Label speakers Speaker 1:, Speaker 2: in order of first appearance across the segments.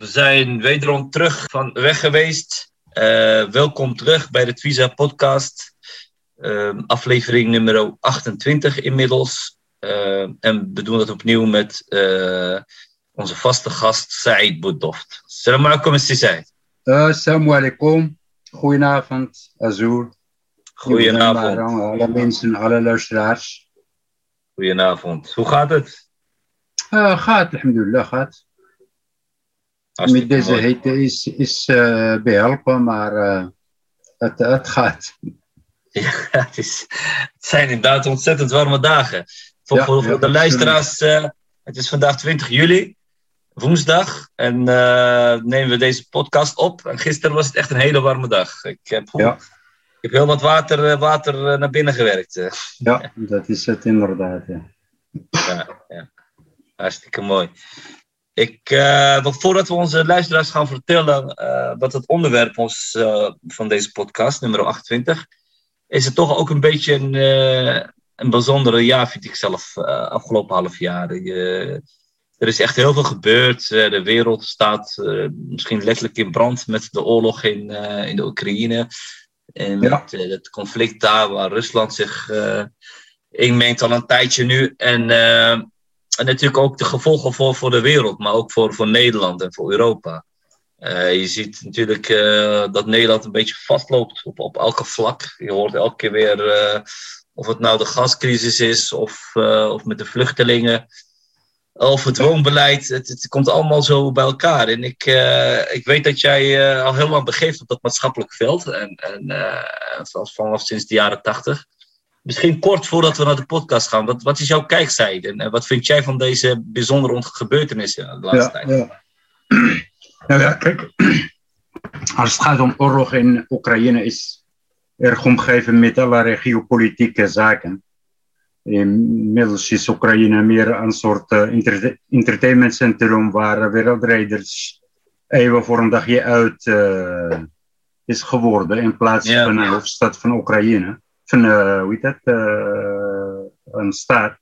Speaker 1: we zijn wederom terug van weg geweest. Uh, welkom terug bij de Twisa podcast. Uh, aflevering nummer 28 inmiddels. Uh, en we doen dat opnieuw met onze vaste gast Said Boudoft. Salam alaikum, Said.
Speaker 2: Assalamu alaikum. Goedenavond, Azur.
Speaker 1: Goedenavond.
Speaker 2: Alle mensen, alle luisteraars.
Speaker 1: Goedenavond. Hoe gaat het?
Speaker 2: gaat, alhamdulillah, gaat. Met deze hitte is, is uh, behelpen, maar uh, het, het gaat.
Speaker 1: Ja, het, is, het zijn inderdaad ontzettend warme dagen. Voor, ja, voor, voor de luisteraars, uh, het is vandaag 20 juli, woensdag. En nemen we deze podcast op. En gisteren was het echt een hele warme dag. Ik heb, ja. ik heb heel wat water, water naar binnen gewerkt.
Speaker 2: Ja, dat is het inderdaad.
Speaker 1: Ja. Ja, ja. Hartstikke mooi. Ik, uh, voordat we onze luisteraars gaan vertellen uh, wat het onderwerp was uh, van deze podcast, nummer 28, is het toch ook een beetje een, een bijzondere jaar, vind ik zelf, afgelopen half jaar. er is echt heel veel gebeurd. de wereld staat misschien letterlijk in brand met de oorlog in, in de Oekraïne. En met het conflict daar waar Rusland zich inmengt al een tijdje nu. En en natuurlijk ook de gevolgen voor, voor de wereld, maar ook voor, voor Nederland en voor Europa. Uh, je ziet natuurlijk uh, dat Nederland een beetje vastloopt op, op elke vlak. Je hoort elke keer weer uh, of het nou de gascrisis is of, of met de vluchtelingen of het woonbeleid. Het, het, komt allemaal zo bij elkaar. En ik, ik weet dat jij al heel lang begeeft op dat maatschappelijk veld. En, en vanaf sinds de jaren tachtig. Misschien kort voordat we naar de podcast gaan. Wat, wat is jouw kijkzijde en wat vind jij van deze bijzondere gebeurtenissen de laatste tijd? Ja.
Speaker 2: Nou ja, kijk. Als het gaat om oorlog in Oekraïne is erg omgeven met allerlei geopolitieke zaken. Inmiddels is Oekraïne meer een soort uh, entertainmentcentrum waar wereldrijders even voor een dagje uit uh, is geworden in plaats ja. van een hoofdstad van Oekraïne van, uh, hoe heet dat, een staat.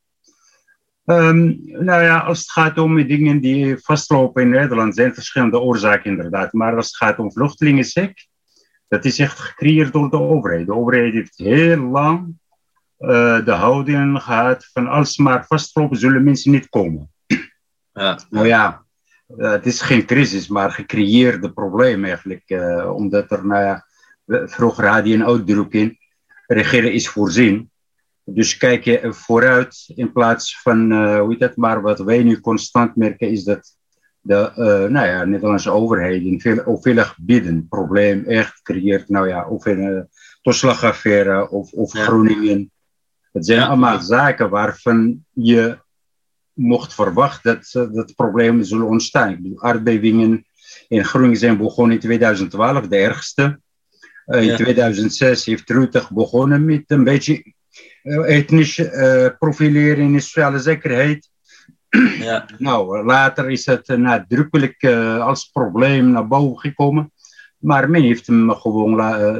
Speaker 2: Um, nou ja, als het gaat om dingen die vastlopen in Nederland, zijn verschillende oorzaken inderdaad. Maar als het gaat om vluchtelingensec, dat is echt gecreëerd door de overheid. De overheid heeft heel lang uh, de houding gehad van als ze maar vastlopen, zullen mensen niet komen. Ja. Nou ja, het is geen crisis, maar gecreëerde probleem eigenlijk. omdat er, nou ja, vroeger had je een uitdrukking regeren is voorzien. Dus kijk je vooruit in plaats van, uh, hoe heet dat, maar wat wij nu constant merken is dat de uh, nou ja, Nederlandse overheid in veel, op vele gebieden probleem echt creëert. Nou ja, of in uh, toeslagaffaire of, of ja. Groningen. Het zijn ja. allemaal zaken waarvan je mocht verwachten dat, dat problemen zullen ontstaan. Ik bedoel, aardbevingen in Groningen zijn begonnen in 2012, de ergste. Uh, in 2006 heeft Rutte begonnen met een beetje uh, etnische uh, profilering in sociale zekerheid. Ja. nou, later is het nadrukkelijk als probleem naar boven gekomen. Maar men heeft hem gewoon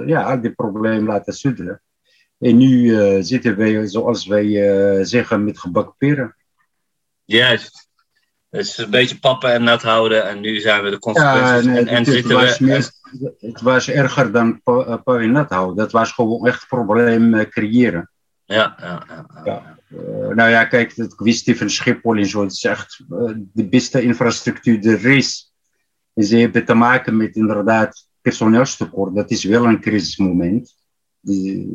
Speaker 2: ja, al die problemen laten sudderen. En nu zitten wij, zoals wij zeggen, met gebakken peren.
Speaker 1: Juist. Dus een beetje pappen en nat houden en nu zijn we de consequenties. Ja, nee, en, en zitten
Speaker 2: we, meer, het was erger dan pappen en nat houden. Dat was gewoon echt probleem uh, creëren.
Speaker 1: Ja, ja, ja.
Speaker 2: ja. Uh, nou ja, kijk, het kwestie van Schiphol en zo, het is echt uh, de beste infrastructuur er is. En ze hebben te maken met inderdaad personeelstekort. Dat is wel een crisismoment. Die,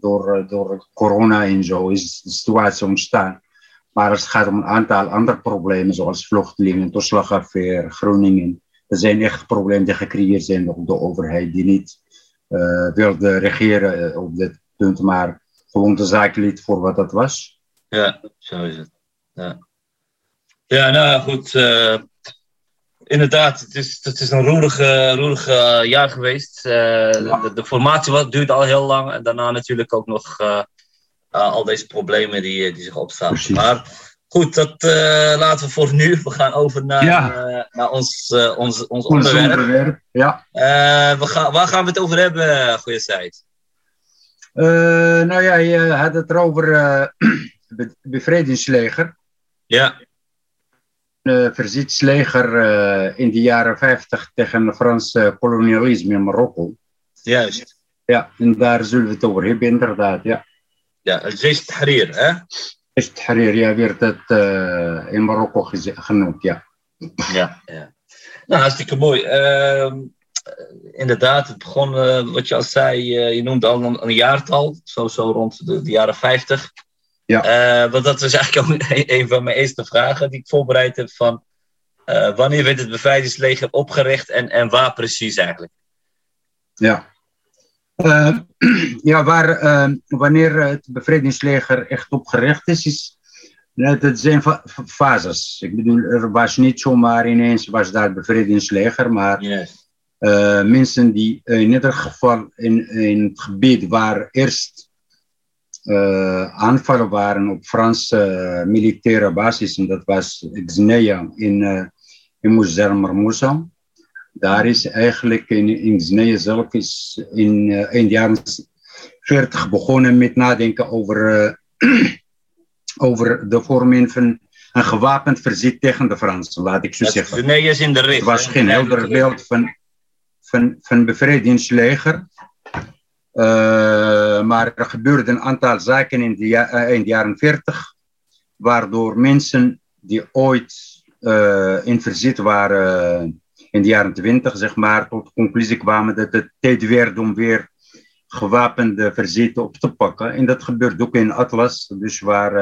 Speaker 2: door, door corona en zo is de situatie ontstaan. Maar als het gaat om een aantal andere problemen, zoals vluchtelingen, toeslagaffaire, Groningen, er zijn echt problemen die gecreëerd zijn door de overheid, die niet uh, wilde regeren op dit punt, maar gewoon de zaak liet voor wat dat was.
Speaker 1: Ja, zo is het. Ja, ja nou goed. Uh, inderdaad, het is, het is een roerige, roerige jaar geweest. de, de, formatie duurt al heel lang. En daarna natuurlijk ook nog al deze problemen die, die zich opstaan. Maar goed, dat laten we voor nu. We gaan over naar, naar ons, ons, ons onderwerp. onderwerp.
Speaker 2: Ja.
Speaker 1: we gaan, waar gaan we het over hebben, goede tijd?
Speaker 2: nou ja, je had het erover het bevredigingsleger.
Speaker 1: Ja.
Speaker 2: Een verzetsleger uh, in de jaren 50 tegen het Franse kolonialisme in Marokko.
Speaker 1: Juist.
Speaker 2: Ja, en daar zullen we het over hebben, inderdaad. Ja,
Speaker 1: ja Tahrir, hè?
Speaker 2: Jaish Tahrir, ja, werd het uh, in Marokko genoemd, ja.
Speaker 1: Ja, ja. Nou, hartstikke mooi. Uh, inderdaad, het begon, wat je al zei, je noemde al een, een jaartal, zo, zo rond de, de jaren 50.
Speaker 2: Ja.
Speaker 1: Want dat is eigenlijk ook een van mijn eerste vragen die ik voorbereid heb van wanneer werd het bevrijdingsleger opgericht en, en waar precies eigenlijk?
Speaker 2: Ja, uh, ja waar, wanneer het bevrijdingsleger echt opgericht is, is dat zijn fases. Ik bedoel, er was niet zomaar ineens was daar het bevrijdingsleger, maar
Speaker 1: yes.
Speaker 2: mensen die in ieder geval in, in het gebied waar eerst uh, aanvallen waren op Franse militaire basis. En dat was in, uh, in Moussa. Daar is eigenlijk in, in zelf is in, in de jaren 40 begonnen met nadenken over, over de vorming van een gewapend verzet tegen de Fransen, laat ik zo dat zeggen.
Speaker 1: Is in de richt.
Speaker 2: Het was geen helder beeld van, van, van bevrijdingsleger. Uh, maar er gebeurde een aantal zaken in de, uh, in de jaren 40, waardoor mensen die ooit uh, in verzet waren in de jaren 20, zeg maar, tot de conclusie kwamen dat het tijd werd om weer gewapende verzeten op te pakken. En dat gebeurt ook in Atlas, dus waar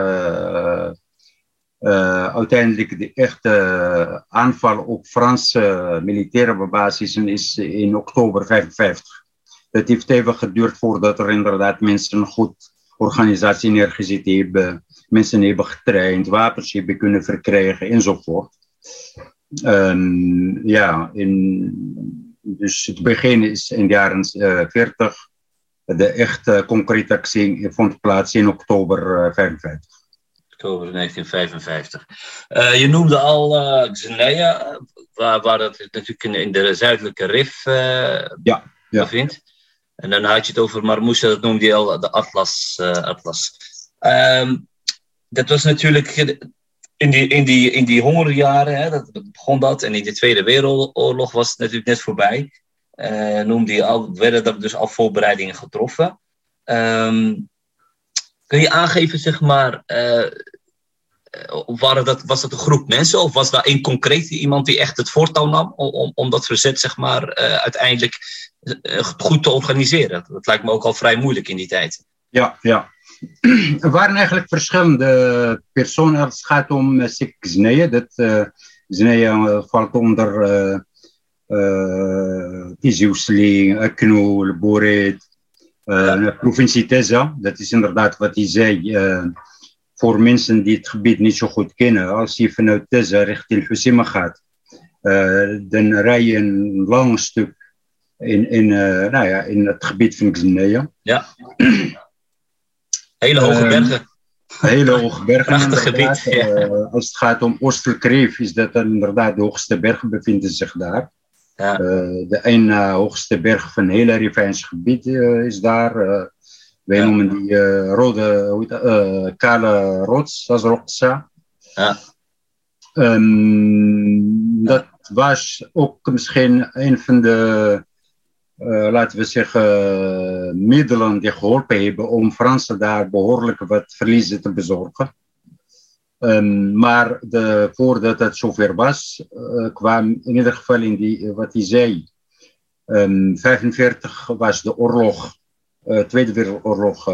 Speaker 2: uiteindelijk de echte aanval op Franse militaire basis is in oktober 55. Het heeft even geduurd voordat er inderdaad mensen een goed organisatie neergezet hebben, mensen hebben getraind, wapens hebben kunnen verkrijgen enzovoort. Um, ja, in, dus het begin is in de jaren uh, 40. De echte concrete actie vond plaats in oktober uh, 55.
Speaker 1: Oktober 1955. Uh, je noemde al uh, Xenia, waar, waar dat natuurlijk in, in de zuidelijke Rif
Speaker 2: ja, ja.
Speaker 1: bevindt. En dan had je het over Marmousa, dat noemde je al de Atlas. Uh, Atlas. Um, dat was natuurlijk in die, in die, in die hongerjaren, hè, dat, begon dat. En in de Tweede Wereldoorlog was het natuurlijk net voorbij. Uh, noemde je al, werden er dus al voorbereidingen getroffen. Um, kun je aangeven, zeg maar, uh, dat, was dat een groep mensen of was daar één concreet iemand die echt het voortouw nam om, om, dat verzet, zeg maar, uiteindelijk eh, goed te organiseren. Dat lijkt me ook al vrij moeilijk in die tijd.
Speaker 2: Ja, ja. Er waren eigenlijk verschillende personen als het gaat om uh, Dat uh, valt onder uh, Tizousli, Knoel, ja. provincie Teza. Dat is inderdaad wat hij zei. Voor mensen die het gebied niet zo goed kennen. Als je vanuit Teza richting Husima gaat, uh, dan rij je een lang stuk in, in, uh, nou ja, in het gebied van Xenia.
Speaker 1: Ja. Hele hoge ehm, bergen.
Speaker 2: Hele hoge bergen.
Speaker 1: Prachtig gebied. Ja.
Speaker 2: Uh, als het gaat om Osterkreef, is dat inderdaad de hoogste bergen bevinden zich daar.
Speaker 1: Ja.
Speaker 2: Uh, de één hoogste berg van het hele Rivijnse gebied is daar. wij ja. noemen die rode, hoe kale rots, als Rotsa.
Speaker 1: Ja.
Speaker 2: Um, dat was ook misschien een van de laten we zeggen, middelen die geholpen hebben om Fransen daar behoorlijk wat verliezen te bezorgen. Um, maar de, voordat het zover was, uh, kwam in ieder geval in die, wat hij zei, um, 45 was de oorlog, uh, Tweede Wereldoorlog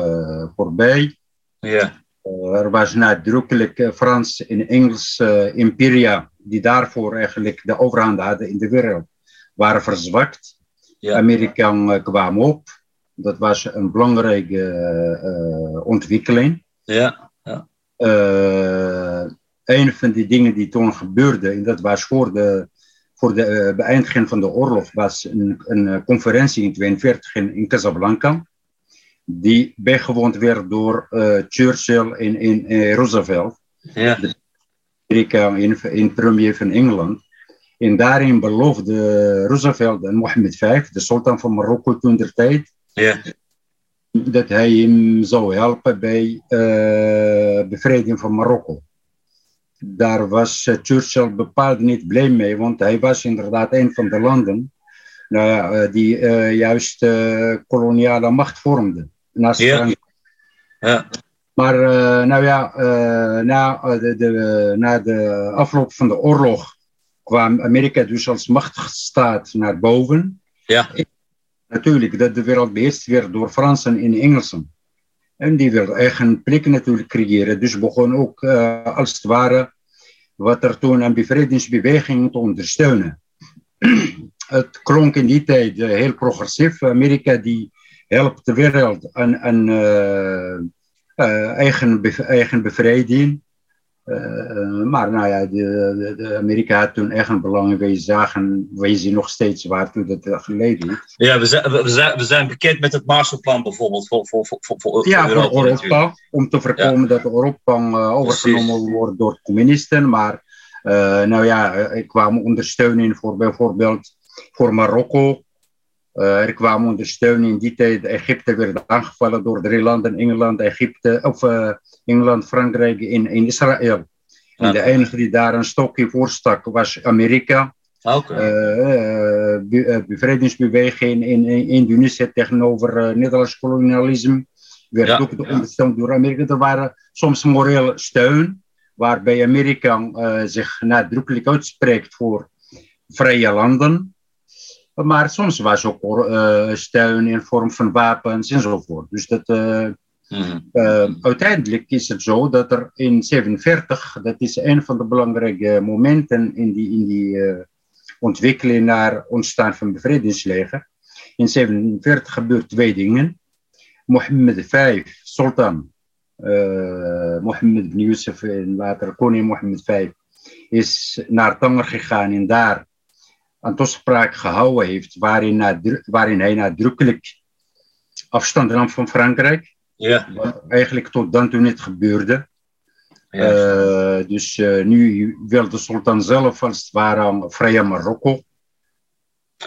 Speaker 2: voorbij.
Speaker 1: Ja.
Speaker 2: er was nadrukkelijk Frans en Engels imperia die daarvoor eigenlijk de overhand hadden in de wereld, waren verzwakt.
Speaker 1: Ja.
Speaker 2: Amerikanen kwamen op. Dat was een belangrijke uh, ontwikkeling.
Speaker 1: Ja. ja.
Speaker 2: Uh, een van die dingen die toen gebeurde, en dat was voor de voor de beëindiging van de oorlog was een, een conferentie in 1942 in, in Casablanca die bijgewoond werd door Churchill en, in Roosevelt.
Speaker 1: Ja.
Speaker 2: Amerika in, in premier van Engeland. En daarin beloofde Roosevelt en Mohammed V, de sultan van Marokko toen der tijd,
Speaker 1: ja.
Speaker 2: dat hij hem zou helpen bij uh, bevrijding van Marokko. Daar was uh, Churchill bepaald niet blij mee, want hij was inderdaad een van de landen uh, die juist koloniale macht vormden. Naast
Speaker 1: ja. ja.
Speaker 2: Maar nou ja, na, de, de, na de afloop van de oorlog kwam Amerika dus als machtsstaat naar boven.
Speaker 1: Ja.
Speaker 2: natuurlijk, dat de wereld beheerst werd door Fransen en Engelsen. En die wilden eigen plek natuurlijk creëren. Dus begon ook uh, als het ware wat er toen een bevrijdingsbeweging te ondersteunen. het klonk in die tijd uh, heel progressief. Amerika die helpt de wereld aan, aan uh, eigen, bev eigen bevrijding. Uh, maar nou ja, de, de, Amerika had toen echt een belang in. Wij zagen, wij zien nog steeds waartoe dat geleden heeft.
Speaker 1: Ja, we zijn, we, zijn, we zijn bekend met het Marshallplan bijvoorbeeld voor, voor, voor, voor,
Speaker 2: ja, Europa. Voor Europa om te voorkomen ja. dat Europa uh, overgenomen Precies. wordt door communisten. Maar uh, nou ja, er kwam ondersteuning voor bijvoorbeeld voor Marokko. Er kwam ondersteuning in die tijd. Egypte werd aangevallen door drie landen: Engeland, Egypte, of Engeland, Frankrijk en, en Israël. En de enige die daar een stokje voor stak was Amerika.
Speaker 1: Okay.
Speaker 2: Uh, be, bevrijdingsbeweging in, in, Indonesië tegenover uh, Nederlands kolonialisme werd ja, ook ja. ondersteund door Amerika. Er waren soms morele steun, waarbij Amerika zich nadrukkelijk uitspreekt voor vrije landen. Maar soms was ook steun in vorm van wapens enzovoort. Dus dat,
Speaker 1: Mm
Speaker 2: uh, uiteindelijk is het zo dat er in 47, dat is een van de belangrijke momenten in die, in die uh, ontwikkeling naar ontstaan van het bevrijdingsleger. In 47 gebeurt twee dingen. Mohammed V, sultan, uh, Mohammed ibn Yusuf en later koning Mohammed V, is naar Tanger gegaan en daar een toespraak gehouden heeft waarin, waarin hij nadrukkelijk afstand nam van Frankrijk.
Speaker 1: Ja.
Speaker 2: Wat eigenlijk tot dan toe niet gebeurde. Ja. Uh, dus uh, nu wil de sultan zelf als het ware vrije Marokko.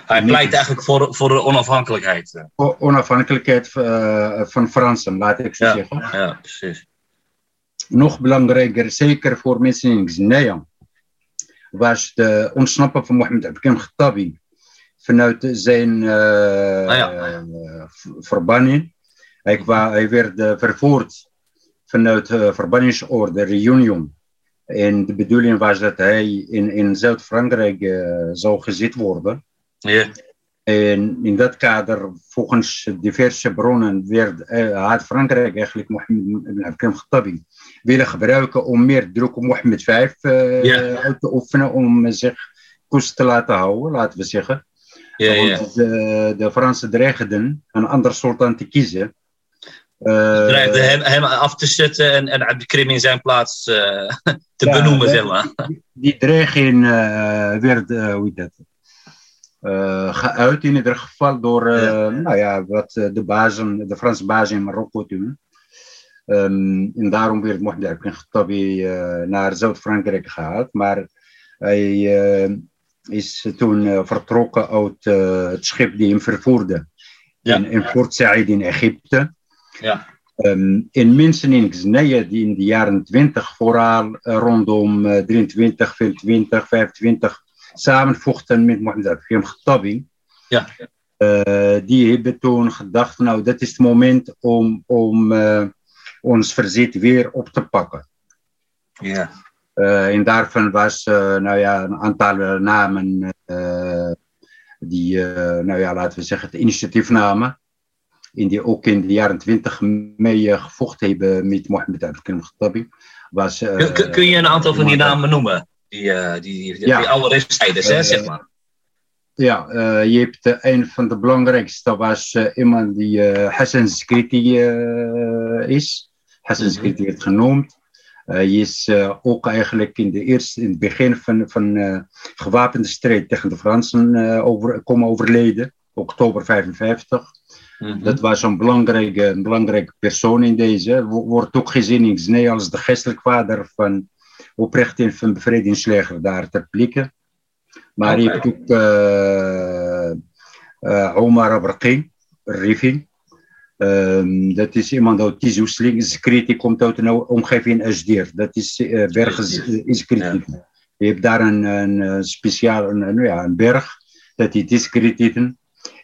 Speaker 1: Hij pleit eigenlijk voor, voor de onafhankelijkheid.
Speaker 2: Voor onafhankelijkheid uh, van Fransen, laat ik zo
Speaker 1: ja.
Speaker 2: zeggen.
Speaker 1: Ja, precies.
Speaker 2: Nog belangrijker, zeker voor mensen in Xinjiang, was de ontsnappen van Mohammed Abdelkrim Khattabi vanuit zijn
Speaker 1: ah, ja.
Speaker 2: verbanning. Hij, kwam, hij werd uh, vervoerd vanuit de uh, verbanningsorde Reunion. En de bedoeling was dat hij in, in Zuid-Frankrijk uh, zou gezet worden.
Speaker 1: Ja.
Speaker 2: En in dat kader, volgens diverse bronnen, werd, uh, had Frankrijk eigenlijk Mohammed ibn Abdelkrim Khattabi willen gebruiken om meer druk op Mohammed V uh,
Speaker 1: Ja.
Speaker 2: uit te oefenen, om zich koers te laten houden, laten we zeggen.
Speaker 1: Ja, ja.
Speaker 2: Want de, de Fransen dreigden een ander sultan te kiezen.
Speaker 1: Ze dreigden hem, hem af te zetten en, en Abdelkrim in zijn plaats uh, te
Speaker 2: Ja,
Speaker 1: benoemen,
Speaker 2: de-
Speaker 1: zeg maar.
Speaker 2: die dreiging eh, werd, eh, hoe heet dat, eh, geuit in ieder geval door eh,
Speaker 1: Ja.
Speaker 2: nou ja, wat eh, de bazen, de Franse bazen in Marokko toen. Ehm, en daarom werd Mohammed Abdelkrim Khattabi eh, naar Zuid-Frankrijk gehaald. Maar hij eh, is toen eh, vertrokken uit het schip die hem vervoerde
Speaker 1: Ja.
Speaker 2: in, in Port Said in Egypte.
Speaker 1: Ja.
Speaker 2: Ehm, en mensen in Xenia die in de jaren 20, vooral rondom eh, 23, 24, 25, samenvochten met Mohammed Abdelkrim Khattabi.
Speaker 1: Ja.
Speaker 2: Eh, die hebben toen gedacht, nou dat is het moment om, om eh, ons verzet weer op te pakken.
Speaker 1: Ja.
Speaker 2: Eh, en daarvan was eh, nou ja, een aantal eh, namen die, nou ja, laten we zeggen, het initiatief namen. En die ook in de jaren twintig mee gevochten hebben met Mohammed Abdelkrim Khattabi. Was,
Speaker 1: Kun, kun- je een aantal van die namen noemen? Die, die, die,
Speaker 2: Ja.
Speaker 1: die oude strijders, hè,
Speaker 2: Eh,
Speaker 1: zeg maar.
Speaker 2: Ja, eh, je hebt een van de belangrijkste was eh, iemand die eh, Hassan Skriti is. Hassan
Speaker 1: Mhm.
Speaker 2: Skriti werd genoemd. Hij is ook eigenlijk in, de eerste, in het begin van, van gewapende strijd tegen de Fransen over, komen overleden, oktober 55. Mhm. Dat was een belangrijke, een belangrijke persoon in deze. Wordt ook gezien in als de geestelijk vader van oprichting van bevrijdingsleger daar ter plekke. Maar okay. je hebt ook uh, uh, Omar Abraqi, Rifi. Um, dat is iemand uit Tizoesling. Skriti komt uit een omgeving Asdir. Dat is uh, berg Skriti. Ja. Je hebt daar een, een speciaal een, ja, een berg. Dat heet Skriti.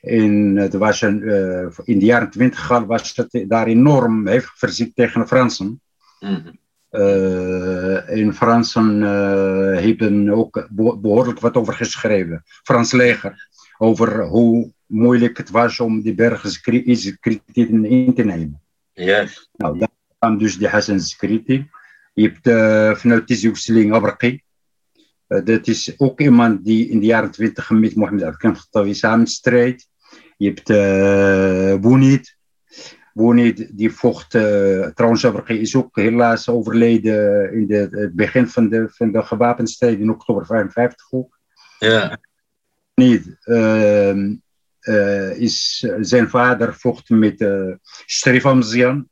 Speaker 2: In, het was een, uh, in de jaren twintig was het daar enorm hevig verzet tegen de Fransen. Mm -hmm. Uh, in Fransen uh, hebben ook behoorlijk wat over geschreven. Frans leger. Over hoe moeilijk het was om die bergen kritieken in te nemen.
Speaker 1: Yes.
Speaker 2: Nou, daar kwam dus de Hassan Skriti. Je hebt uh, vanuit die Abraqi. dat is ook iemand die in de jaren twintig met Mohammed Al-Khattawi samenstrijdt. Je hebt uh, Bounid. Bounid die vocht, uh, trouwens is ook helaas overleden in de, het begin van de, van de gewapende strijd in oktober 55 ook.
Speaker 1: Ja.
Speaker 2: Niet. Uh, is, zijn vader vocht met uh, Sharif Hamzian.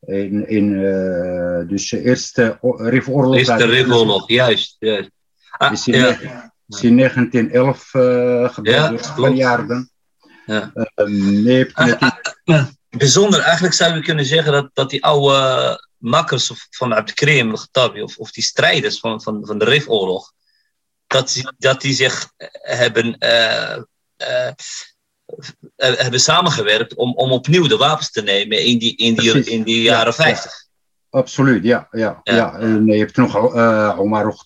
Speaker 2: In, in uh, dus de eerste Rifoorlog.
Speaker 1: Eerste Rifoorlog, juist. juist.
Speaker 2: Ah, is in, ja. is in 1911 uh, geboren, ja,
Speaker 1: ja. Uh, nee, Bijzonder, eigenlijk zou je kunnen zeggen dat, dat die oude makkers van Abdelkrim, of, of die strijders van, van, van de Rifoorlog, dat, dat die zich hebben, uh, uh, hebben samengewerkt om, om opnieuw de wapens te nemen in die, in die, in die jaren ja, 50.
Speaker 2: Ja. Absoluut, ja. ja, ja. ja. En je hebt nog Omar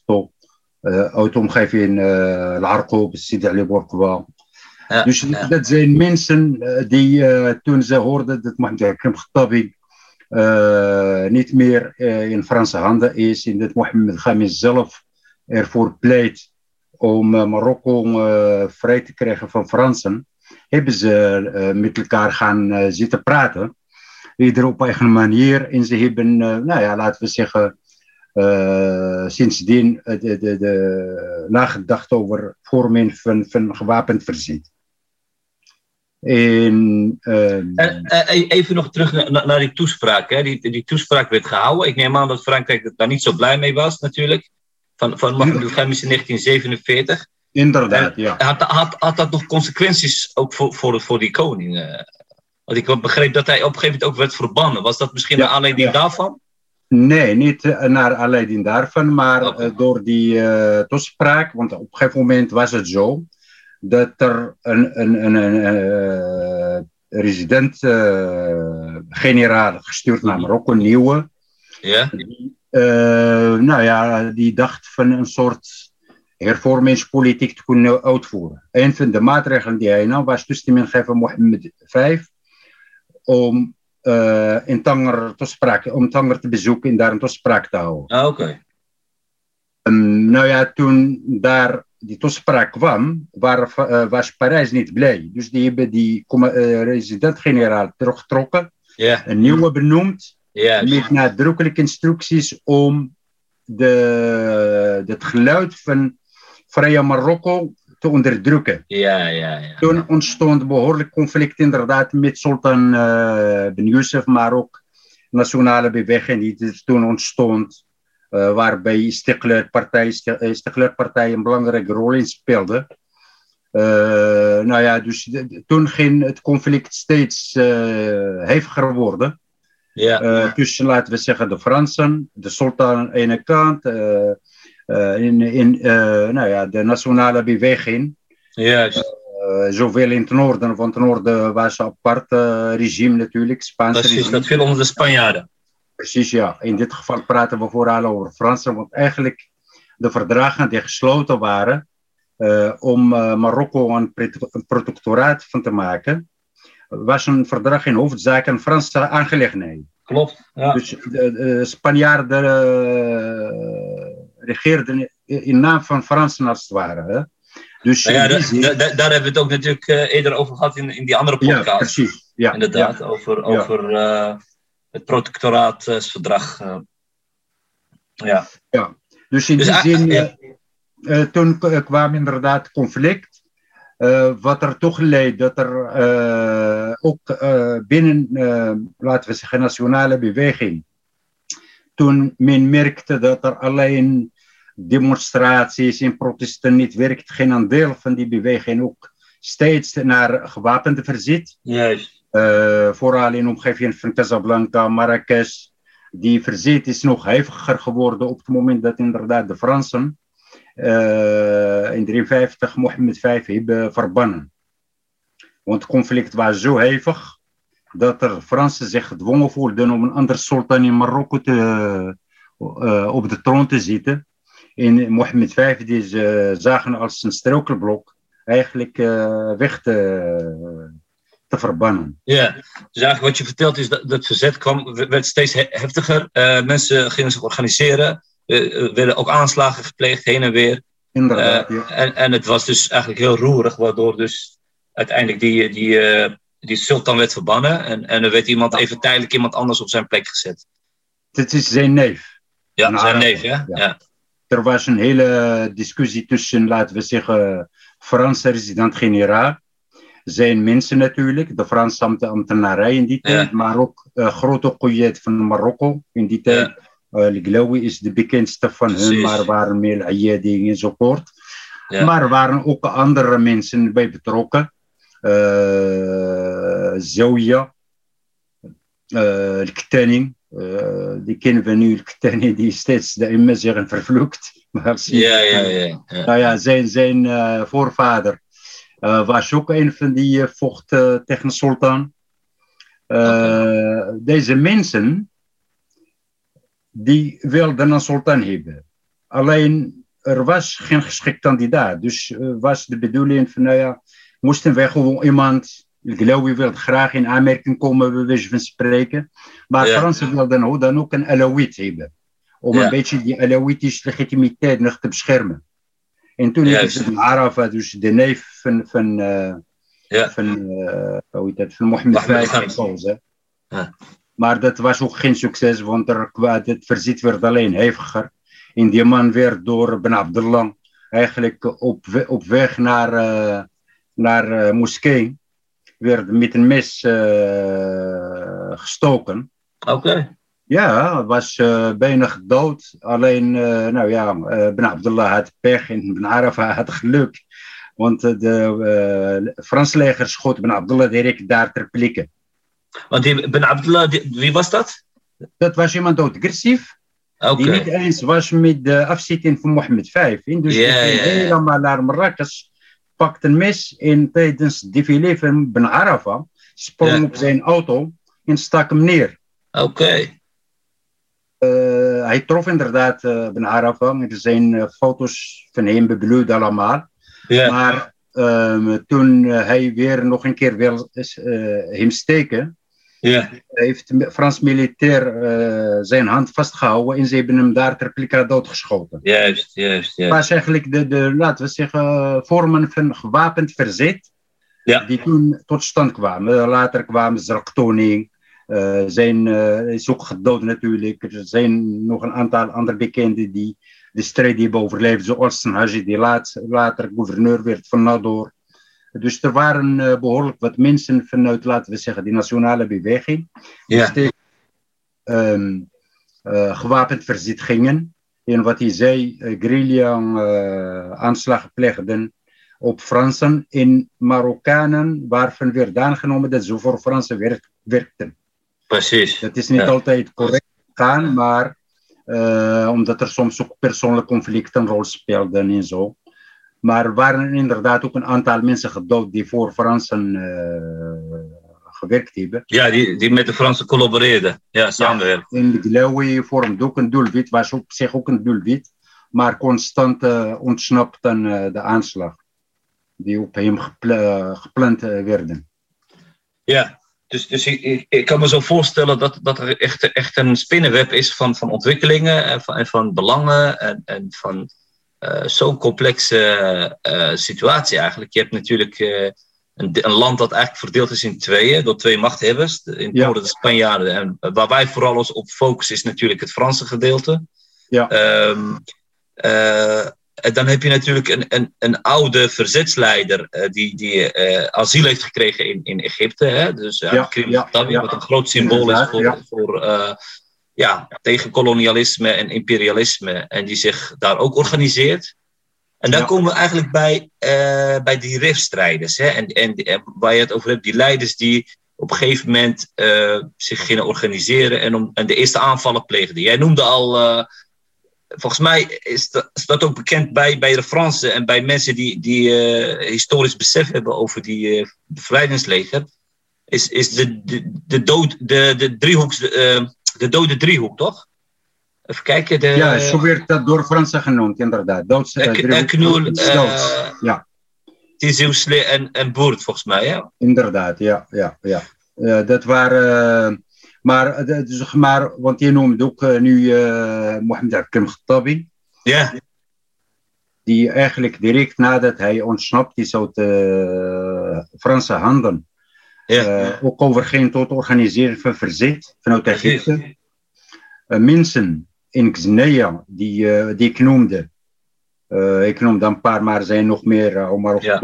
Speaker 2: uit de omgeving in Larko, Sidi Ali Borkwa dus dat zijn mensen uh, die uh, toen ze hoorden dat Mohammed Krim uh, niet meer in Franse handen is en dat Mohammed Khamis zelf ervoor pleit om Marokko vrij te krijgen van Fransen, hebben ze met elkaar gaan zitten praten. Ieder op eigen manier. En ze hebben, nou ja, laten we zeggen, sindsdien de, de, de, nagedacht over vorming van, van gewapend verzet.
Speaker 1: In, ehm, even nog terug naar, naar die toespraak. Hè. Die, die toespraak werd gehouden. Ik neem aan dat Frankrijk daar niet zo blij mee was, natuurlijk. Van, van Mohammed in 1947.
Speaker 2: Inderdaad, ja.
Speaker 1: Had, had, had dat nog consequenties ook voor, voor, voor die koning? Want ik begreep dat hij op een gegeven moment ook werd verbannen. Was dat misschien ja, naar aanleiding ja. daarvan?
Speaker 2: Nee, niet naar aanleiding daarvan, maar uh, door die uh, toespraak. Want op een gegeven moment was het zo dat er een, een, een, een uh, resident-generaal gestuurd naar Marokko, een nieuwe.
Speaker 1: Ja.
Speaker 2: Uh, nou ja, die dacht van een soort hervormingspolitiek te kunnen uitvoeren. Een van de maatregelen die hij nam was toestemming geven Mohammed V om uh, in Tanger, toespraak, om Tanger te bezoeken en daar een toespraak te houden.
Speaker 1: Ah, oké. Okay.
Speaker 2: Um, nou ja, toen daar die toespraak kwam, waar, uh, was Parijs niet blij. Dus die hebben die uh, resident-generaal teruggetrokken,
Speaker 1: yeah.
Speaker 2: een nieuwe benoemd,
Speaker 1: yeah.
Speaker 2: met nadrukkelijke instructies om de, het geluid van Vrije Marokko te onderdrukken.
Speaker 1: Ja, ja, ja.
Speaker 2: Toen ontstond behoorlijk conflict inderdaad met Sultan uh, Ben Youssef, maar ook nationale beweging die er toen ontstond. Uh, waarbij Istiklal-partij Istiklal een belangrijke rol in speelde. Uh, nou ja, dus de, toen ging het conflict steeds uh, heviger worden.
Speaker 1: Ja.
Speaker 2: tussen, laten we zeggen, de Fransen, de sultan aan de ene kant, in, in nou ja, de nationale beweging.
Speaker 1: Juist.
Speaker 2: zowel in het noorden, want het noorden was een apart regime natuurlijk. Spaans regime.
Speaker 1: dat viel onder de Spanjaarden.
Speaker 2: Precies, ja. In dit geval praten we vooral over Fransen, want eigenlijk de verdragen die gesloten waren uh, om uh, Marokko een, protectoraat van te maken, was een verdrag in hoofdzaak een Franse aangelegenheid.
Speaker 1: Klopt. Ja.
Speaker 2: Dus de, de Spanjaarden uh, regeerden in naam van Fransen als het ware. Hè?
Speaker 1: Dus nou ja, daar hebben we het ook natuurlijk eerder over gehad in, in die andere podcast.
Speaker 2: Ja, precies. Ja,
Speaker 1: Inderdaad, over, over het protectoraatsverdrag. Uh, Ja.
Speaker 2: ja. Dus in
Speaker 1: Dus,
Speaker 2: die zin,
Speaker 1: ja.
Speaker 2: eh, eh, toen kwam inderdaad conflict. eh, wat er toch leid dat er eh, ook eh, binnen, eh, laten we zeggen, nationale beweging. Toen men merkte dat er alleen demonstraties en protesten niet werkt, geen een deel van die beweging ook steeds naar gewapende verzet.
Speaker 1: Juist.
Speaker 2: Eh, vooral in de omgeving van Casablanca, Marrakesh. Die verzet is nog heviger geworden op het moment dat inderdaad de Fransen eh, in 1953 Mohammed V hebben verbannen. Want het conflict was zo hevig dat er Fransen zich gedwongen voelden om een andere sultan in Marokko te, eh, op de troon te zitten. En Mohammed V die ze zagen als een struikelblok eigenlijk weg te, te verbannen.
Speaker 1: Ja, dus eigenlijk wat je vertelt is dat dat het verzet kwam, werd steeds he- heftiger. Eh, mensen gingen zich organiseren, er werden ook aanslagen gepleegd heen en weer.
Speaker 2: Inderdaad, ja.
Speaker 1: en, en het was dus eigenlijk heel roerig, waardoor dus uiteindelijk die, die, die sultan werd verbannen. En, en er werd iemand even tijdelijk iemand anders op zijn plek gezet.
Speaker 2: Dit is zijn neef.
Speaker 1: Ja, zijn neef, ja?
Speaker 2: ja.
Speaker 1: ja.
Speaker 2: Er was een hele discussie tussen, laten we zeggen, Franse resident-generaal. Zijn mensen natuurlijk, de Franse ambt- ambtenarij in die tijd,
Speaker 1: Ja.
Speaker 2: maar ook eh, grote koeien van Marokko in die tijd. Eh Liglaoui is de bekendste van hun,
Speaker 1: Precies.
Speaker 2: maar er waren meer Ayedi enzovoort.
Speaker 1: Ja.
Speaker 2: Maar waren ook andere mensen bij betrokken. Uh, Zoya, uh, Ktani, uh, die kennen we nu, Ktani, die steeds de imam zeggen vervloekt. Maar
Speaker 1: Ja, ja, ja. ja.
Speaker 2: nou ja, zijn, zijn eh, voorvader eh, was ook een van die eh, vocht eh, tegen de sultan. Eh, Deze mensen, die wilden een sultan hebben. Alleen, er was geen geschikt kandidaat. Dus eh, was de bedoeling van, nou ja, moesten wij gewoon iemand... Ik geloof, wilde graag in aanmerking komen, wijze van spreken. Maar
Speaker 1: Ja.
Speaker 2: Fransen wilden dan ook een Alawit hebben. Om
Speaker 1: Ja.
Speaker 2: een beetje die Alawitische legitimiteit nog te beschermen. En toen
Speaker 1: Juist.
Speaker 2: heeft het Arafa, dus de neef van, van, eh,
Speaker 1: Ja.
Speaker 2: van, eh, hoe heet dat, van Mohammed V.
Speaker 1: Ja.
Speaker 2: Maar dat was ook geen succes, want er, het verzet werd alleen heviger. En die man werd door Ben Abdullah eigenlijk op, op weg naar, eh, naar moskee, werd met een mes gestoken.
Speaker 1: Oké.
Speaker 2: Ja, het was eh, bijna gedood. Alleen, eh, nou ja, eh, Ben Abdullah had pech en Ben Arafa had geluk. Want de Frans leger schoot Ben Abdullah direct daar ter plekke.
Speaker 1: Want die Ben Abdullah, die- wie was dat?
Speaker 2: Dat was iemand agressief,
Speaker 1: Oké.
Speaker 2: die niet eens was met de afzetting van Mohammed V. En dus
Speaker 1: Ja,
Speaker 2: die helemaal naar Marrakesh, pakte een mes en tijdens het défilé van Ben Arafa sprong op zijn auto en stak hem neer.
Speaker 1: Oké.
Speaker 2: Eh, hij trof inderdaad uh, Ben Arafa. Er zijn eh, foto's van hem bebloed allemaal. Maar ehm, toen eh, hij weer nog een keer wil eh, hem steken, heeft de Frans militair eh, zijn hand vastgehouden en ze hebben hem daar ter plekke doodgeschoten.
Speaker 1: Juist, juist,
Speaker 2: Het
Speaker 1: juist.
Speaker 2: was eigenlijk de, de, laten we zeggen, vormen van gewapend verzet
Speaker 1: Ja.
Speaker 2: die toen tot stand kwamen. Later kwamen uh, zijn, uh, is ook gedood natuurlijk. Er zijn nog een aantal andere bekenden die de strijd hebben overleefd, zoals Haji, die laat, later gouverneur werd van Nador. Dus er waren uh, behoorlijk wat mensen vanuit, laten we zeggen, die nationale beweging, die
Speaker 1: Ja.
Speaker 2: um, gewapend verzet gingen. En wat hij zei, guerrilla aanslagen pleegden op Fransen en Marokkanen, waarvan werd aangenomen dat ze voor Fransen werk, werkten.
Speaker 1: Precies.
Speaker 2: Dat is niet
Speaker 1: Ja.
Speaker 2: altijd correct gegaan, maar uh, omdat er soms ook persoonlijke conflicten een rol speelden en zo. Maar er waren inderdaad ook een aantal mensen gedood die voor Fransen uh, gewerkt hebben.
Speaker 1: Ja, die, die met de Fransen collaboreerden. Ja, samenwerken.
Speaker 2: En de Glaoui vormde ook een doelwit, was op zich ook een doelwit, maar constant uh, ontsnapt aan uh, de aanslag die op hem gepla gepland werden.
Speaker 1: Ja, dus, dus ik, ik, kan me zo voorstellen dat, dat er echt, echt een spinnenweb is van, van ontwikkelingen en van, en van belangen en, en van uh, zo'n complexe uh, situatie eigenlijk. Je hebt natuurlijk uh, een, een, land dat eigenlijk verdeeld is in tweeën door twee machthebbers. In het
Speaker 2: Ja.
Speaker 1: noorden de Spanjaarden en waar wij vooral ons op focussen is natuurlijk het Franse gedeelte.
Speaker 2: Ja.
Speaker 1: Ehm, eh, dan heb je natuurlijk een, een, een oude verzetsleider eh, die, die eh, asiel heeft gekregen in, in Egypte. Hè? Dus
Speaker 2: Ja,
Speaker 1: Krim
Speaker 2: ja,
Speaker 1: wat een groot symbool is voor,
Speaker 2: ja.
Speaker 1: voor eh, ja, tegen kolonialisme en imperialisme. En die zich daar ook organiseert. En dan komen we eigenlijk bij, eh, bij die RIF-strijders. Hè? En, en, en waar je het over hebt, die leiders die op een gegeven moment eh, zich gingen organiseren en, om, en de eerste aanvallen pleegden. Jij noemde al, eh, volgens mij is dat, is dat ook bekend bij, bij de Fransen en bij mensen die, die eh, historisch besef hebben over die eh, bevrijdingsleger. Is, is de, de, de, dood, de, de, driehoeks, eh, de dode driehoek, toch? Even kijken. De,
Speaker 2: ja, zo werd dat door Fransen genoemd, inderdaad. Doods,
Speaker 1: Ek-
Speaker 2: driehoek
Speaker 1: eh,
Speaker 2: ja,
Speaker 1: Tiziusle en, en Boert, volgens mij. Ja?
Speaker 2: inderdaad, ja. ja, ja. Dat waren... maar, eh, is- maar, want je noemt ook eh, nu eh Mohammed Hakim Khattabi.
Speaker 1: Ja,
Speaker 2: Die eigenlijk direct nadat hij ontsnapt is uit de Franse handen.
Speaker 1: ja.
Speaker 2: ook overging tot organiseren van verzet vanuit. Egypte. Mensen in Xnea, die, die ik noemde. Ik noemde een paar, maar zijn nog meer. Omar
Speaker 1: Ja.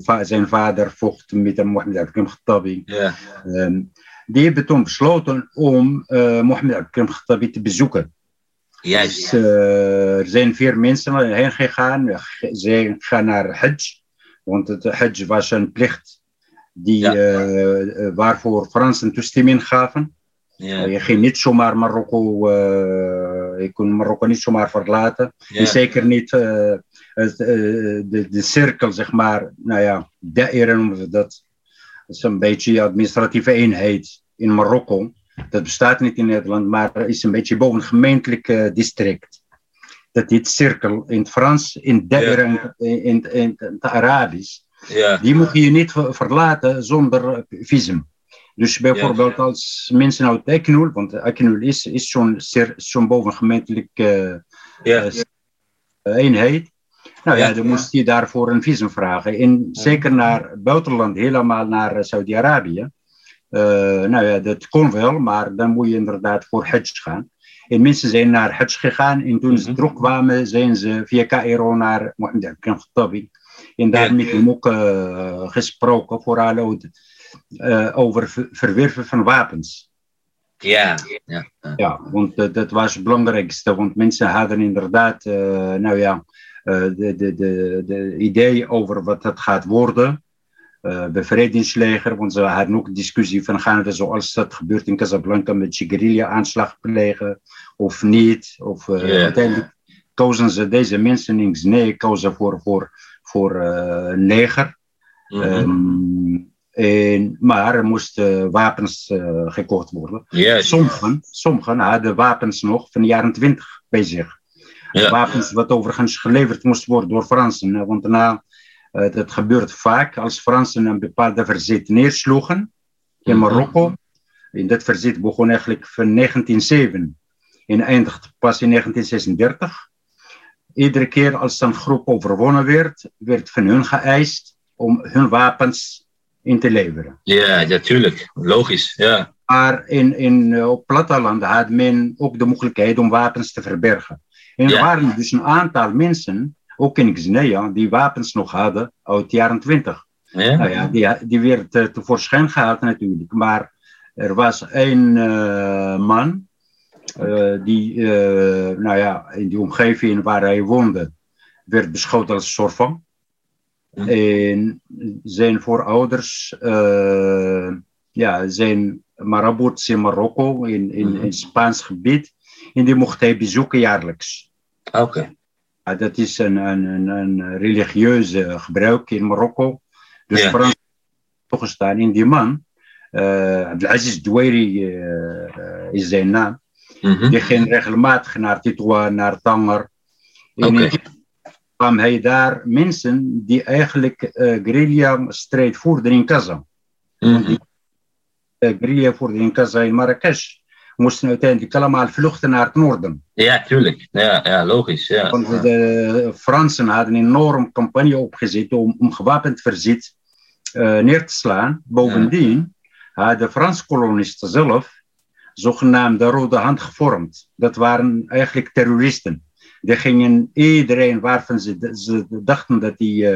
Speaker 2: Va- zijn vader vocht met Mohammed Hakim Khattabi.
Speaker 1: ja.
Speaker 2: Ehm, die hebben toen besloten om eh Mohammed Hakim Khattabi te bezoeken.
Speaker 1: Juist.
Speaker 2: Dus, eh, er zijn vier mensen heen gegaan. Ze gaan naar Hajj. Want het Hajj was een plicht die,
Speaker 1: Ja.
Speaker 2: eh, waarvoor Fransen toestemming gaven.
Speaker 1: Ja.
Speaker 2: je ging niet zomaar Marokko, je kon Marokko niet zomaar verlaten.
Speaker 1: Ja.
Speaker 2: En zeker niet de, de cirkel, zeg maar, nou ja, Daira noemen we dat. Dat is een beetje administratieve eenheid in Marokko. Dat bestaat niet in Nederland, maar is een beetje boven een gemeentelijk eh, district. Dat heet cirkel in het Frans, in Daira in, in, in, in het Arabisch.
Speaker 1: Ja.
Speaker 2: Die moet je niet ver- verlaten zonder eh, visum. Dus bijvoorbeeld als mensen uit Eknul, want Eknul is, is zo'n
Speaker 1: Ja.
Speaker 2: eh, eenheid. Nou ja, dan moest je daarvoor een visum vragen. En zeker naar het buitenland, helemaal naar eh, Saudi-Arabië. Eh, nou ja, dat kon wel, maar dan moet je inderdaad voor Hajj gaan. En mensen zijn naar Hajj gegaan en toen ze
Speaker 1: Mhm.
Speaker 2: terugkwamen, zijn ze via Cairo naar Mohammed Khattabi. En daar met hem ook eh, gesproken, vooral over, eh, over ver- verwerven van wapens.
Speaker 1: Ja. Ja. Ja.
Speaker 2: Want dat was het belangrijkste. Want mensen hadden inderdaad, nou ja, de, de, de, de idee over wat het gaat worden. Eh bevrijdingsleger, want ze hadden ook discussie van gaan we zoals dat gebeurt in Casablanca met je guerrilla-aanslag plegen of niet. Of, eh,
Speaker 1: Ja.
Speaker 2: Uiteindelijk kozen ze deze mensen in Xnee kozen voor, voor, voor eh, een leger.
Speaker 1: Mhm.
Speaker 2: Ehm, en, maar er moesten wapens eh, gekocht worden.
Speaker 1: Juist.
Speaker 2: Sommigen, sommigen hadden wapens nog van de jaren 20 bij zich.
Speaker 1: Ja.
Speaker 2: Wapens wat overigens geleverd moest worden door Fransen. Want daarna, eh, dat gebeurt vaak als Fransen een bepaalde verzet neersloegen in
Speaker 1: Mhm.
Speaker 2: Marokko. En dat verzet begon eigenlijk van 1907 en eindigde pas in 1936. Iedere keer als een groep overwonnen werd, werd van hun geëist om hun wapens in te leveren.
Speaker 1: Ja, natuurlijk. Logisch. Ja.
Speaker 2: Maar in, in, eh, op platteland had men ook de mogelijkheid om wapens te verbergen. En er
Speaker 1: Ja.
Speaker 2: waren dus een aantal mensen, ook in Xnea, die wapens nog hadden uit de jaren 20.
Speaker 1: Ja.
Speaker 2: Nou ja, die, die werd eh, tevoorschijn gehaald natuurlijk. Maar er was een eh, man eh, die, nou ja, in die omgeving waar hij woonde, werd beschouwd als soort. En zijn voorouders ja, zijn marabouts in Marokko, in, in,
Speaker 1: Mhm.
Speaker 2: in Spaans gebied. En die mocht hij bezoeken jaarlijks.
Speaker 1: Oké.
Speaker 2: Ja, dat is een, een, een, religieuze gebruik in Marokko. Dus
Speaker 1: Ja.
Speaker 2: Frans toegestaan in die man. eh Abdelaziz Douairi eh, eh, is zijn naam.
Speaker 1: Mhm.
Speaker 2: Die ging regelmatig naar Titoua, naar Tanger. In- kwam hij daar mensen die eigenlijk eh guerrilla-strijd voerden in Kaza.
Speaker 1: Mhm.
Speaker 2: Uh, guerrilla voerden in Kaza in Marrakesh. Moesten uiteindelijk allemaal vluchten naar het noorden.
Speaker 1: Ja, tuurlijk. Ja, ja logisch. Ja.
Speaker 2: Want de Fransen hadden een enorm campagne opgezet om, om gewapend verzet eh, neer te slaan. Bovendien hadden de Franse kolonisten zelf zogenaamde Rode Hand gevormd. Dat waren eigenlijk terroristen. Die gingen iedereen waarvan ze, ze dachten dat die, uh,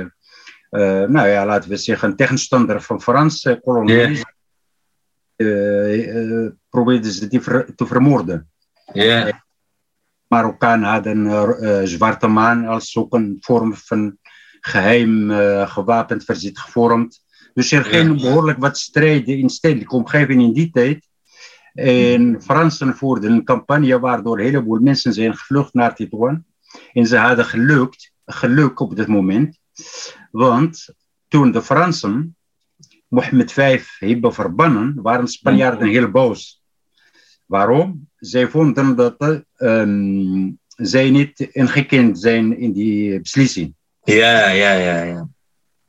Speaker 2: uh, nou ja, laten we zeggen, tegenstander van Franse kolonialisme, yeah. Probeerden ze die ver, te vermoorden.
Speaker 1: Yeah.
Speaker 2: Marokkanen hadden Zwarte Maan als ook een vorm van geheim gewapend verzet gevormd. Dus er ging behoorlijk wat strijden in stedelijke omgeving in die tijd. En Fransen voerden een campagne waardoor een heleboel mensen zijn gevlucht naar Tituan. En ze hadden gelukt, geluk op dat moment. Want toen de Fransen Mohammed V hebben verbannen, waren Spanjaarden heel boos. Waarom? Zij vonden dat um, zij niet ingekend zijn in die beslissing.
Speaker 1: Ja, ja, ja, ja.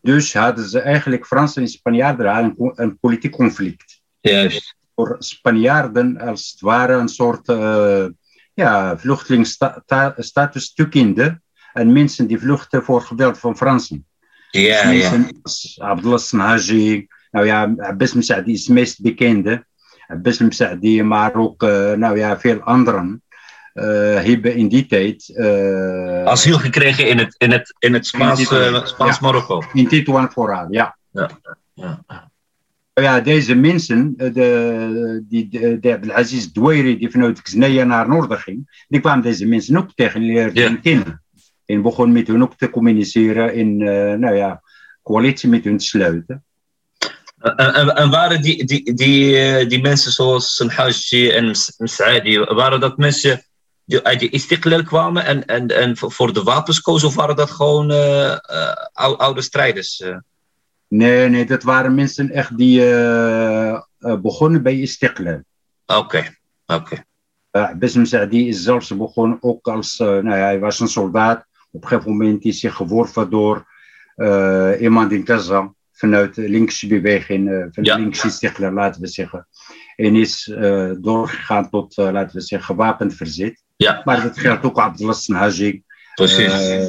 Speaker 2: Dus hadden ze eigenlijk Fransen en Spanjaarden een, een politiek conflict.
Speaker 1: Juist.
Speaker 2: Voor Spanjaarden als het ware een soort uh, ja, vluchtelingsstatus toekende. En mensen die vluchten voor geweld van Fransen.
Speaker 1: Ja,
Speaker 2: dus
Speaker 1: ja.
Speaker 2: Abdullah Sanhaji, nou ja, Abbas Msaadi is het meest bekende. Abbas Msaadi, maar ook uh, nou ja, veel anderen. Uh, hebben in die tijd. Uh,
Speaker 1: Asiel gekregen in het, in het, in het Spaans, uh, Spaans.
Speaker 2: In Tituan vooral, ja.
Speaker 1: Ja, ja.
Speaker 2: ja deze mensen, de, die, de, de Abdelaziz Douairi, die vanuit Xnaya naar Noorden ging, die kwamen deze mensen ook tegen leerden ja. kennen. En begon met hun ook te communiceren en nou ja, coalitie met hun te sluiten.
Speaker 1: En, en, en, waren die, die, die, die mensen zoals Sanhaji en Msaadi, waren dat mensen die uit de Istiklal kwamen en, en, en voor de wapens kozen? Of waren dat gewoon uh, uh, oude strijders? Uh?
Speaker 2: Nee, nee, dat waren mensen echt die begonnen bij Istiklal.
Speaker 1: Oké, okay. oké.
Speaker 2: Okay. Saadi is zelfs begonnen ook als, nou ja, hij was een soldaat. Op een gegeven moment is hij geworven door iemand in Gaza vanuit de linkse beweging, van ja. linkse Istiklal, laten we zeggen. En is doorgegaan tot, laten we zeggen, gewapend verzet.
Speaker 1: Ja.
Speaker 2: Maar dat geldt ook Abdullah Haji.
Speaker 1: Precies.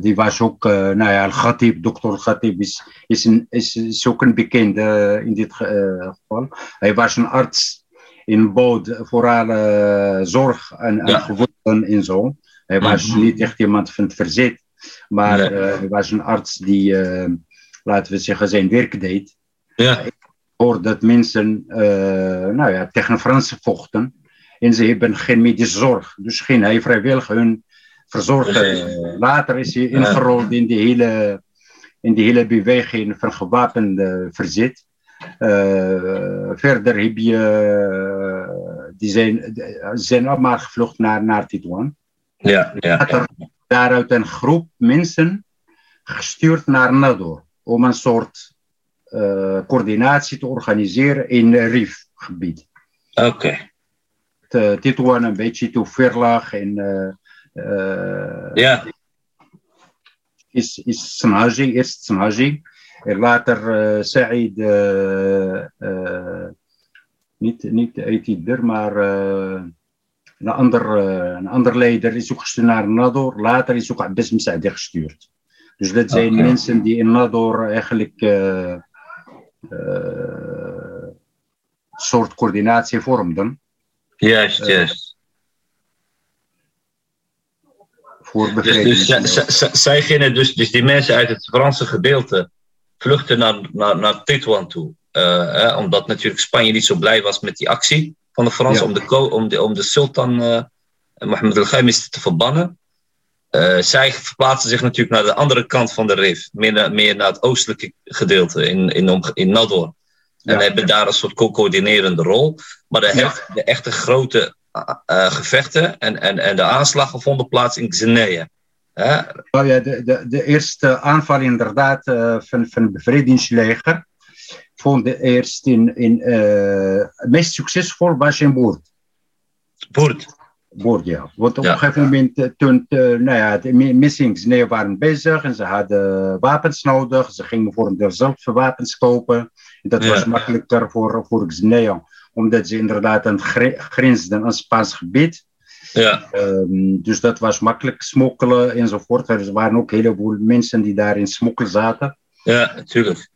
Speaker 2: Die was ook, nou ja, Al-Khatib, dokter Al-Khatib is, is, een, is, is ook een bekende in dit geval. Hij was een arts in Bood, vooral zorg en, en ja. gewonden en zo. Hij was mm -hmm. niet echt iemand van het verzet, maar nee. hij was een arts die, laten we zeggen, zijn werk deed.
Speaker 1: Ja.
Speaker 2: Ik hoor dat mensen, nou ja, tegen Fransen vochten. En ze hebben geen medische zorg. Dus ging hij vrijwillig hun verzorgen. Later is hij ingerold in die hele, in die hele beweging van gewapende verzet. Uh, verder heb je, die zijn, zijn allemaal gevlucht naar, naar Tituan.
Speaker 1: Ja, ja, ja.
Speaker 2: Daaruit een groep mensen gestuurd naar Nador. Om een soort uh, coördinatie te organiseren in het Rif-gebied.
Speaker 1: Oké. Okay
Speaker 2: Tituan een beetje te ver lag. En, uh, uh,
Speaker 1: ja.
Speaker 2: Is, is Sanhaji, eerst Sanhaji. En later Said, niet, niet Aitider, maar een, ander, een ander leider is ook gestuurd naar Nador. Later is ook Abbas Msaadi gestuurd. Dus dat zijn okay. mensen die in Nador eigenlijk een soort coördinatie vormden.
Speaker 1: Juist, juist.
Speaker 2: Voor
Speaker 1: dus, dus zij gingen dus, dus die mensen uit het Franse gedeelte vluchten naar, naar, naar Tituan toe. Uh, eh, omdat natuurlijk Spanje niet zo blij was met die actie van de Fransen ja. om, de, om, de, om de sultan uh, Mohammed al-Ghamis te verbannen. Uh, zij verplaatsten zich natuurlijk naar de andere kant van de Rif, meer, naar, meer naar het oostelijke gedeelte in, in, in Nador. En ja. hebben daar een soort coördinerende rol. Maar de, ja. de echte grote uh, gevechten en, en, en de aanslagen vonden plaats in Xenea.
Speaker 2: Uh, oh ja, de, de, de eerste aanval inderdaad van, van het bevrijdingsleger vond eerst in, in meest succesvol was in. Boert?
Speaker 1: Boert,
Speaker 2: ja. Want op een gegeven moment, toen nou ja, de missings nee, waren bezig en ze hadden wapens nodig. Ze gingen voor een zelf wapens kopen. Dat was makkelijker voor, voor omdat ze inderdaad aan grensden aan Spaans gebied.
Speaker 1: Ja.
Speaker 2: Um, dus dat was makkelijk smokkelen enzovoort. Er waren ook een heleboel mensen die daar in smokkel zaten.
Speaker 1: Ja, natuurlijk.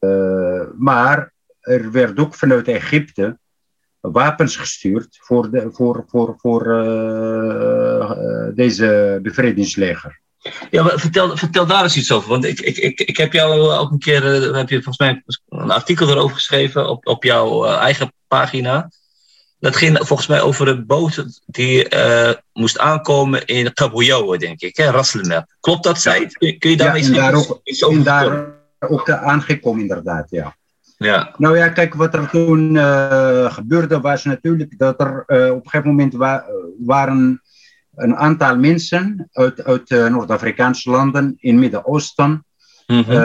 Speaker 2: Uh, maar er werd ook vanuit Egypte wapens gestuurd voor, de, voor, voor, voor deze bevrijdingsleger.
Speaker 1: Ja, maar vertel, vertel daar eens iets over. Want ik, ik, ik, ik heb jou ook een keer, heb je volgens mij een artikel erover geschreven op, op jouw eigen pagina. Dat ging volgens mij over een boot die uh, moest aankomen in Kaboujoe, denk ik, hè. Klopt dat, Said? Kun, kun je daar ja, iets,
Speaker 2: daar ook, iets over daar ook aangekomen, inderdaad, ja. Ja. Nou ja, kijk, wat er toen uh, gebeurde was natuurlijk dat er uh, op een gegeven moment wa waren een aantal mensen uit, uit Noord-Afrikaanse landen in Midden-Oosten mm -hmm.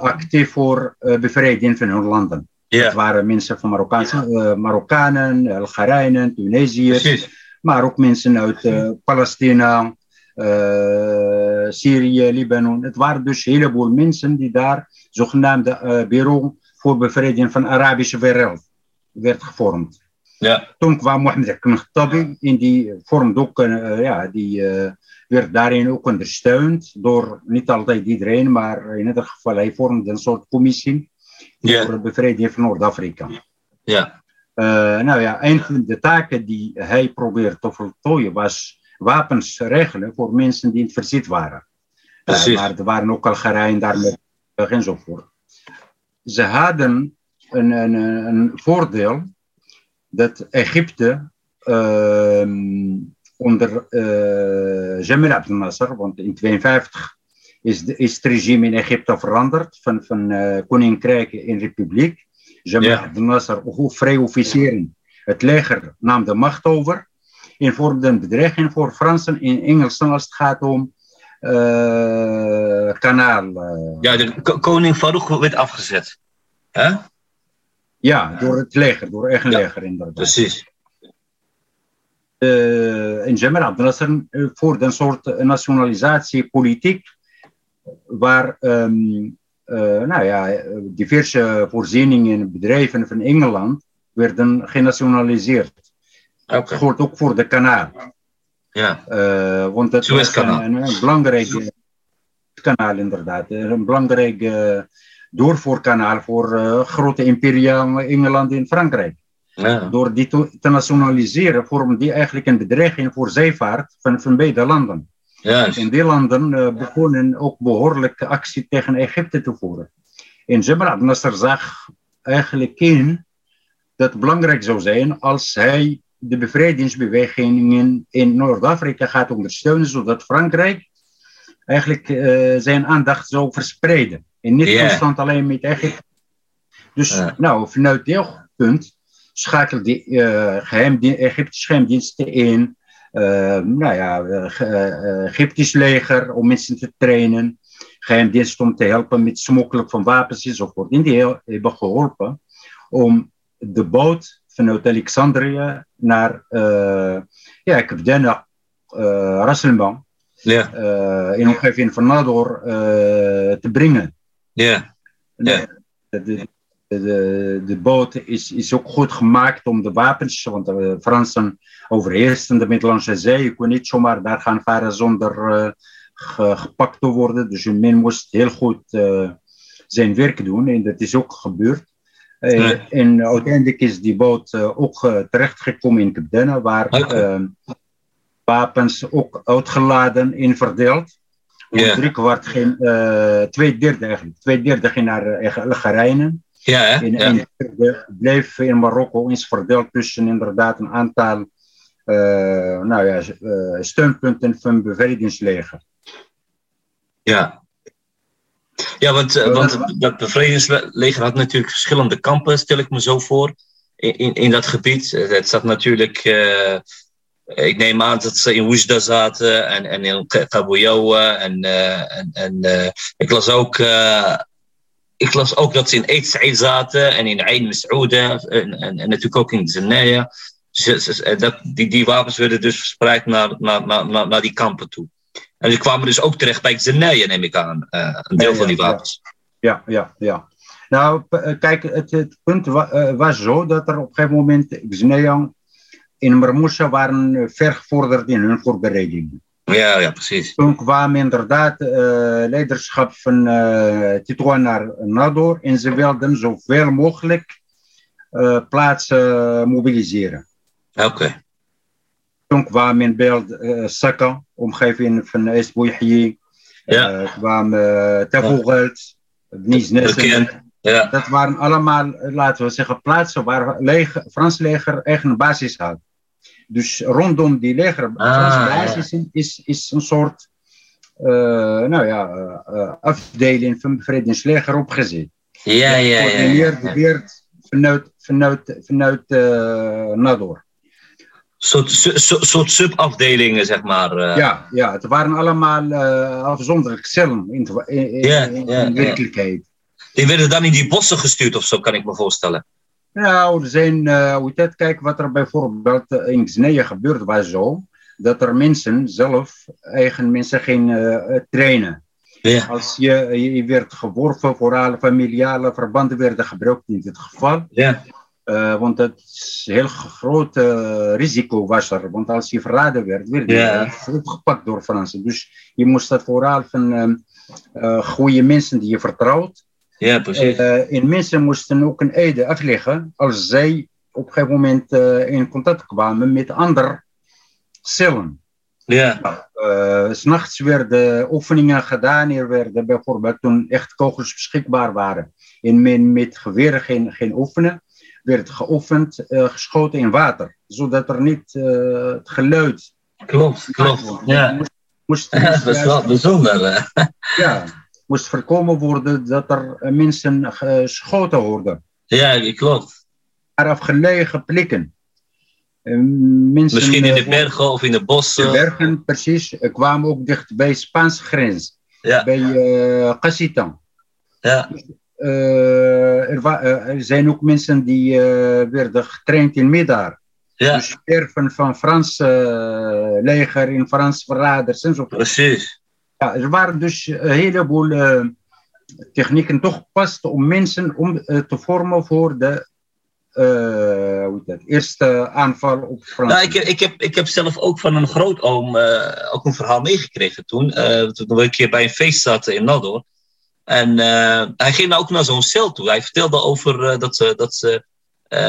Speaker 2: actief voor bevrijding van hun landen. Yeah. Dat waren mensen van Marokkaanse, uh, Marokkanen, Algerijnen, Tunesiërs. Maar ook mensen uit uh, Palestina, uh, Syrië, Libanon. Het waren dus een heleboel mensen die daar zogenaamde bureau voor bevrijding van de Arabische wereld werd gevormd. Ja. Toen kwam Mohammed Khattabi en die vormde ook, ja, die werd daarin ook ondersteund door niet altijd iedereen, maar in ieder geval hij vormde een soort commissie voor de bevrijding van Noord-Afrika.
Speaker 1: Ja.
Speaker 2: Uh, nou ja, een van de taken die hij probeerde te voltooien was wapens regelen voor mensen die in het verzet waren. Maar er waren ook Algerijnen daarmee enzovoort. Ze hadden een, een, een voordeel dat Egypte uh, onder uh, Jamal Abdel Nasser, want in 1952 is, is het regime in Egypte veranderd van, van uh, koninkrijk in republiek. Jamal ja. Abdel Nasser, vrij officieren, het leger nam de macht over en vormde een bedreiging voor Fransen en Engelsen als het gaat om uh, kanaal.
Speaker 1: Ja, de koning Farouk werd afgezet. Hè?
Speaker 2: Ja, door het leger, door eigen ja, leger inderdaad.
Speaker 1: Precies.
Speaker 2: Uh, en Jamal Abdel Nasser voerde een soort nationalisatiepolitiek waar um, uh, nou ja, diverse voorzieningen en bedrijven van Engeland werden genationaliseerd. Okay. Dat geldt ook voor de kanaal.
Speaker 1: Ja.
Speaker 2: Uh, want dat was een, een, een kanaal inderdaad. Een belangrijk uh, doorvoerkanaal voor uh, grote imperia Engeland en Frankrijk. Ja. Door die te, te nationaliseren vormde die eigenlijk een bedreiging voor zeevaart van, van beide landen. In die landen uh, begonnen ook behoorlijk actie tegen Egypte te voeren. En Jamal Abdel Nasser zag eigenlijk in dat het belangrijk zou zijn als hij de bevrijdingsbewegingen in Noord-Afrika gaat ondersteunen, zodat Frankrijk eigenlijk uh, zijn aandacht zou verspreiden. En niet yeah. constant alleen met Egypte. Dus uh. nou, vanuit dit punt schakelde uh, geheim, Egyptische geheimdiensten in uh, nou ja, Egyptisch leger om mensen te trainen. Geheimdienst om te helpen met smokkelen van wapens enzovoort. En die hebben geholpen om de boot vanuit Alexandrië naar ja, uh, Rasselman
Speaker 1: ja.
Speaker 2: uh, in omgeving van Nador uh, te brengen.
Speaker 1: Ja.
Speaker 2: ja. De, de, de, boot is, is ook goed gemaakt om de wapens, want de Fransen overheersten de Middellandse Zee. Je kon niet zomaar daar gaan varen zonder gepakt te worden. Dus men moest heel goed zijn werk doen en dat is ook gebeurd. En uiteindelijk is die boot ook terechtgekomen in Capdena, waar okay. Wapens ook uitgeladen en verdeeld. Yeah. Drie kwart ging, twee derde eigenlijk, twee derde ging naar Algerijnen.
Speaker 1: Ja, hè?
Speaker 2: In,
Speaker 1: ja.
Speaker 2: En bleef in Marokko is verdeeld tussen inderdaad een aantal uh, nou ja, uh, steunpunten van het bevrijdingsleger.
Speaker 1: Ja. Ja, want, uh, want dat bevrijdingsleger had natuurlijk verschillende kampen, stel ik me zo voor, in, in, in dat gebied. Het zat natuurlijk, ik neem aan dat ze in Oujda zaten en, en in Kabouyoua en, en, en ik las ook ik las ook dat ze in Eid Said zaten en in Ain Mas'ouda en, en, en, natuurlijk ook in Zanaya. Dus, dat, die, die wapens werden dus verspreid naar, naar, naar, naar die kampen toe. En die kwamen dus ook terecht bij Zanaya, neem ik aan, uh, een deel ja, van die wapens.
Speaker 2: Ja, ja, ja. Nou, kijk, het, het punt wa, was zo dat er op een gegeven moment Zanaya en Marmoussa waren vergevorderd in hun voorbereidingen.
Speaker 1: Ja, ja, precies.
Speaker 2: Toen kwam inderdaad uh, leiderschap van uh, Titoan naar Nador en ze wilden zoveel mogelijk plaatsen mobiliseren.
Speaker 1: Oké.
Speaker 2: Toen kwam in beeld uh, Saka, omgeving van Esbouihi.
Speaker 1: Ja.
Speaker 2: kwam uh, Tevogelt, Niesnessen.
Speaker 1: Ja.
Speaker 2: Dat waren allemaal, laten we zeggen, plaatsen waar leger, Frans leger eigen basis had. Dus rondom die leger,
Speaker 1: Ah,
Speaker 2: is, is een soort uh, nou ja, uh, afdeling van bevrijdingsleger opgezet.
Speaker 1: Ja, ja, ja.
Speaker 2: Vanuit, vanuit, vanuit uh, Nador.
Speaker 1: Soort, soort, soort subafdelingen, zeg maar.
Speaker 2: Ja, ja, het waren allemaal afzonderlijke cellen in, in, in, werkelijkheid.
Speaker 1: Die werden dan in die bossen gestuurd of zo, kan ik me voorstellen.
Speaker 2: Nou, er zijn, uh, hoe dat, kijk wat er bijvoorbeeld in Xneeën gebeurd was zo, dat er mensen zelf, eigen mensen gaan uh, trainen.
Speaker 1: Ja.
Speaker 2: Als je, je werd geworven, vooral familiale verbanden werden gebruikt in dit geval.
Speaker 1: Ja.
Speaker 2: Uh, want het is een heel groot uh, risico was er. Want als je verraden werd, werd je
Speaker 1: Ja.
Speaker 2: opgepakt door Fransen. Dus je moest dat vooral van uh, goede mensen die je vertrouwt.
Speaker 1: Ja, precies.
Speaker 2: en mensen moesten ook een eide afleggen als zij op een gegeven moment in contact kwamen met andere cellen.
Speaker 1: Ja.
Speaker 2: Uh, S'nachts werden oefeningen gedaan. Er werden bijvoorbeeld toen echt kogels beschikbaar waren. En men met geweren geen, geen oefenen. Werd geoefend, uh, geschoten in water. Zodat er niet uh, het geluid.
Speaker 1: Klopt, klopt. Ja.
Speaker 2: Moest, moest,
Speaker 1: moest dat is wel bijzonder.
Speaker 2: ja, moest voorkomen worden dat er mensen geschoten worden.
Speaker 1: Ja, klopt.
Speaker 2: Maar afgelegen plekken. Mensen,
Speaker 1: Misschien in de bergen of in de bossen.
Speaker 2: De bergen, precies. kwamen ook dicht bij de Spaanse grens.
Speaker 1: Ja.
Speaker 2: Bij uh, Cassitan.
Speaker 1: Ja.
Speaker 2: Uh, er, uh, er, zijn ook mensen die werden getraind in Middaar.
Speaker 1: Ja.
Speaker 2: Dus sterven van Franse leger in Franse verraders en zo.
Speaker 1: Precies.
Speaker 2: Er waren dus een heleboel technieken toegepast om mensen om, te vormen voor de uh, dat, eerste aanval op Frankrijk?
Speaker 1: Nou, ik, ik, heb, ik heb zelf ook van een grootoom uh, ook een verhaal meegekregen toen. Uh, toen we een keer bij een feest zaten in Nador. En hij ging ook naar zo'n cel toe. Hij vertelde over dat ze, dat ze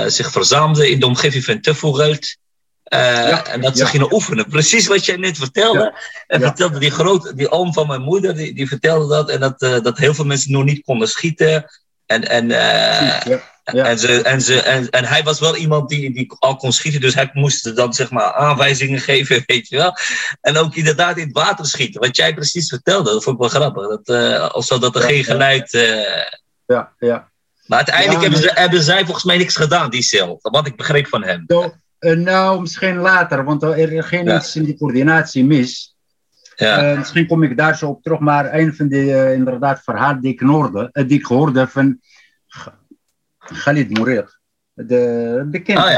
Speaker 1: zich verzamelden in de omgeving van Tuffelgeld. Ja, en dat ze gingen oefenen. Precies wat jij net vertelde. En vertelde die, groot, die oom van mijn moeder, die, die vertelde dat. En dat, dat heel veel mensen nog niet konden schieten. En, en.
Speaker 2: Ja.
Speaker 1: en, ze, en, ze, en, en hij was wel iemand die, die al kon schieten, dus hij moest dan zeg maar aanwijzingen geven, weet je wel. En ook inderdaad in het water schieten, wat jij precies vertelde, dat vond ik wel grappig. Dat, uh, alsof dat er
Speaker 2: Ja,
Speaker 1: geen
Speaker 2: ja.
Speaker 1: geluid. Uh...
Speaker 2: Ja, ja.
Speaker 1: Maar uiteindelijk
Speaker 2: Ja,
Speaker 1: hebben, ze, hebben zij volgens mij niks gedaan, die cel. Wat ik begreep van hem.
Speaker 2: Zo, eh, nou, misschien later, want er ging
Speaker 1: Ja.
Speaker 2: iets in die coördinatie mis.
Speaker 1: Ja,
Speaker 2: Eh, misschien kom ik daar zo op terug, maar een van die eh, inderdaad verhalen die ik hoorde, eh, die ik hoorde van Khalid Mourir, de bekende.
Speaker 1: Oh,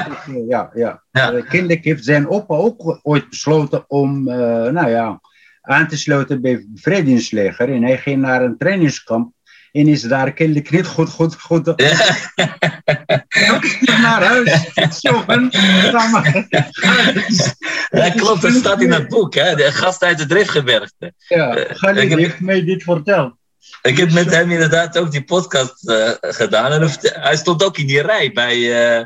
Speaker 1: ja.
Speaker 2: ja, ja. Eh, heeft zijn opa ook ooit besloten om, eh, nou ja, aan te sluiten bij het bevrijdingsleger. En hij ging naar een trainingskamp en is daar kennelijk niet goed, goed, goed naar huis. Ga maar.
Speaker 1: Ja, klopt, dat staat in het boek, hè? de gast uit het Driftgebergte.
Speaker 2: Ja, Khalid
Speaker 1: heb-
Speaker 2: heeft mij dit verteld.
Speaker 1: Ik heb met hem inderdaad ook die podcast eh, gedaan. En hij stond ook in die rij bij. eh,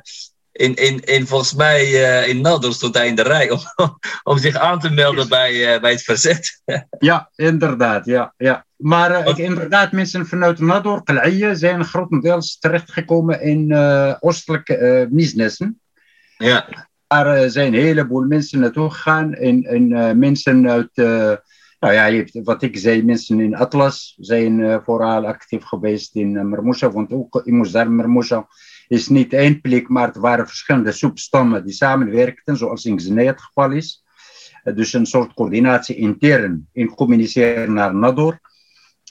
Speaker 1: in, in, in, volgens mij eh, in Nador stond hij in de rij om, om zich aan te melden bij, eh, bij het verzet.
Speaker 2: Ja, inderdaad. Ja, ja. Maar eh, inderdaad, mensen vanuit Nador, Qal'iyya, zijn grotendeels terechtgekomen in oostelijke Misnessen.
Speaker 1: Ja,
Speaker 2: Daar zijn een heleboel mensen naartoe gegaan. En, en mensen uit, nou ja, hebt, wat ik zei, mensen in Atlas zijn vooral actief geweest in Mermousha. Want ook in Mozdar Mermousha is niet één plek, maar het waren verschillende substammen die samenwerkten, zoals in Xenei het geval is. Eh, dus een soort coördinatie intern in communiceren naar Nador.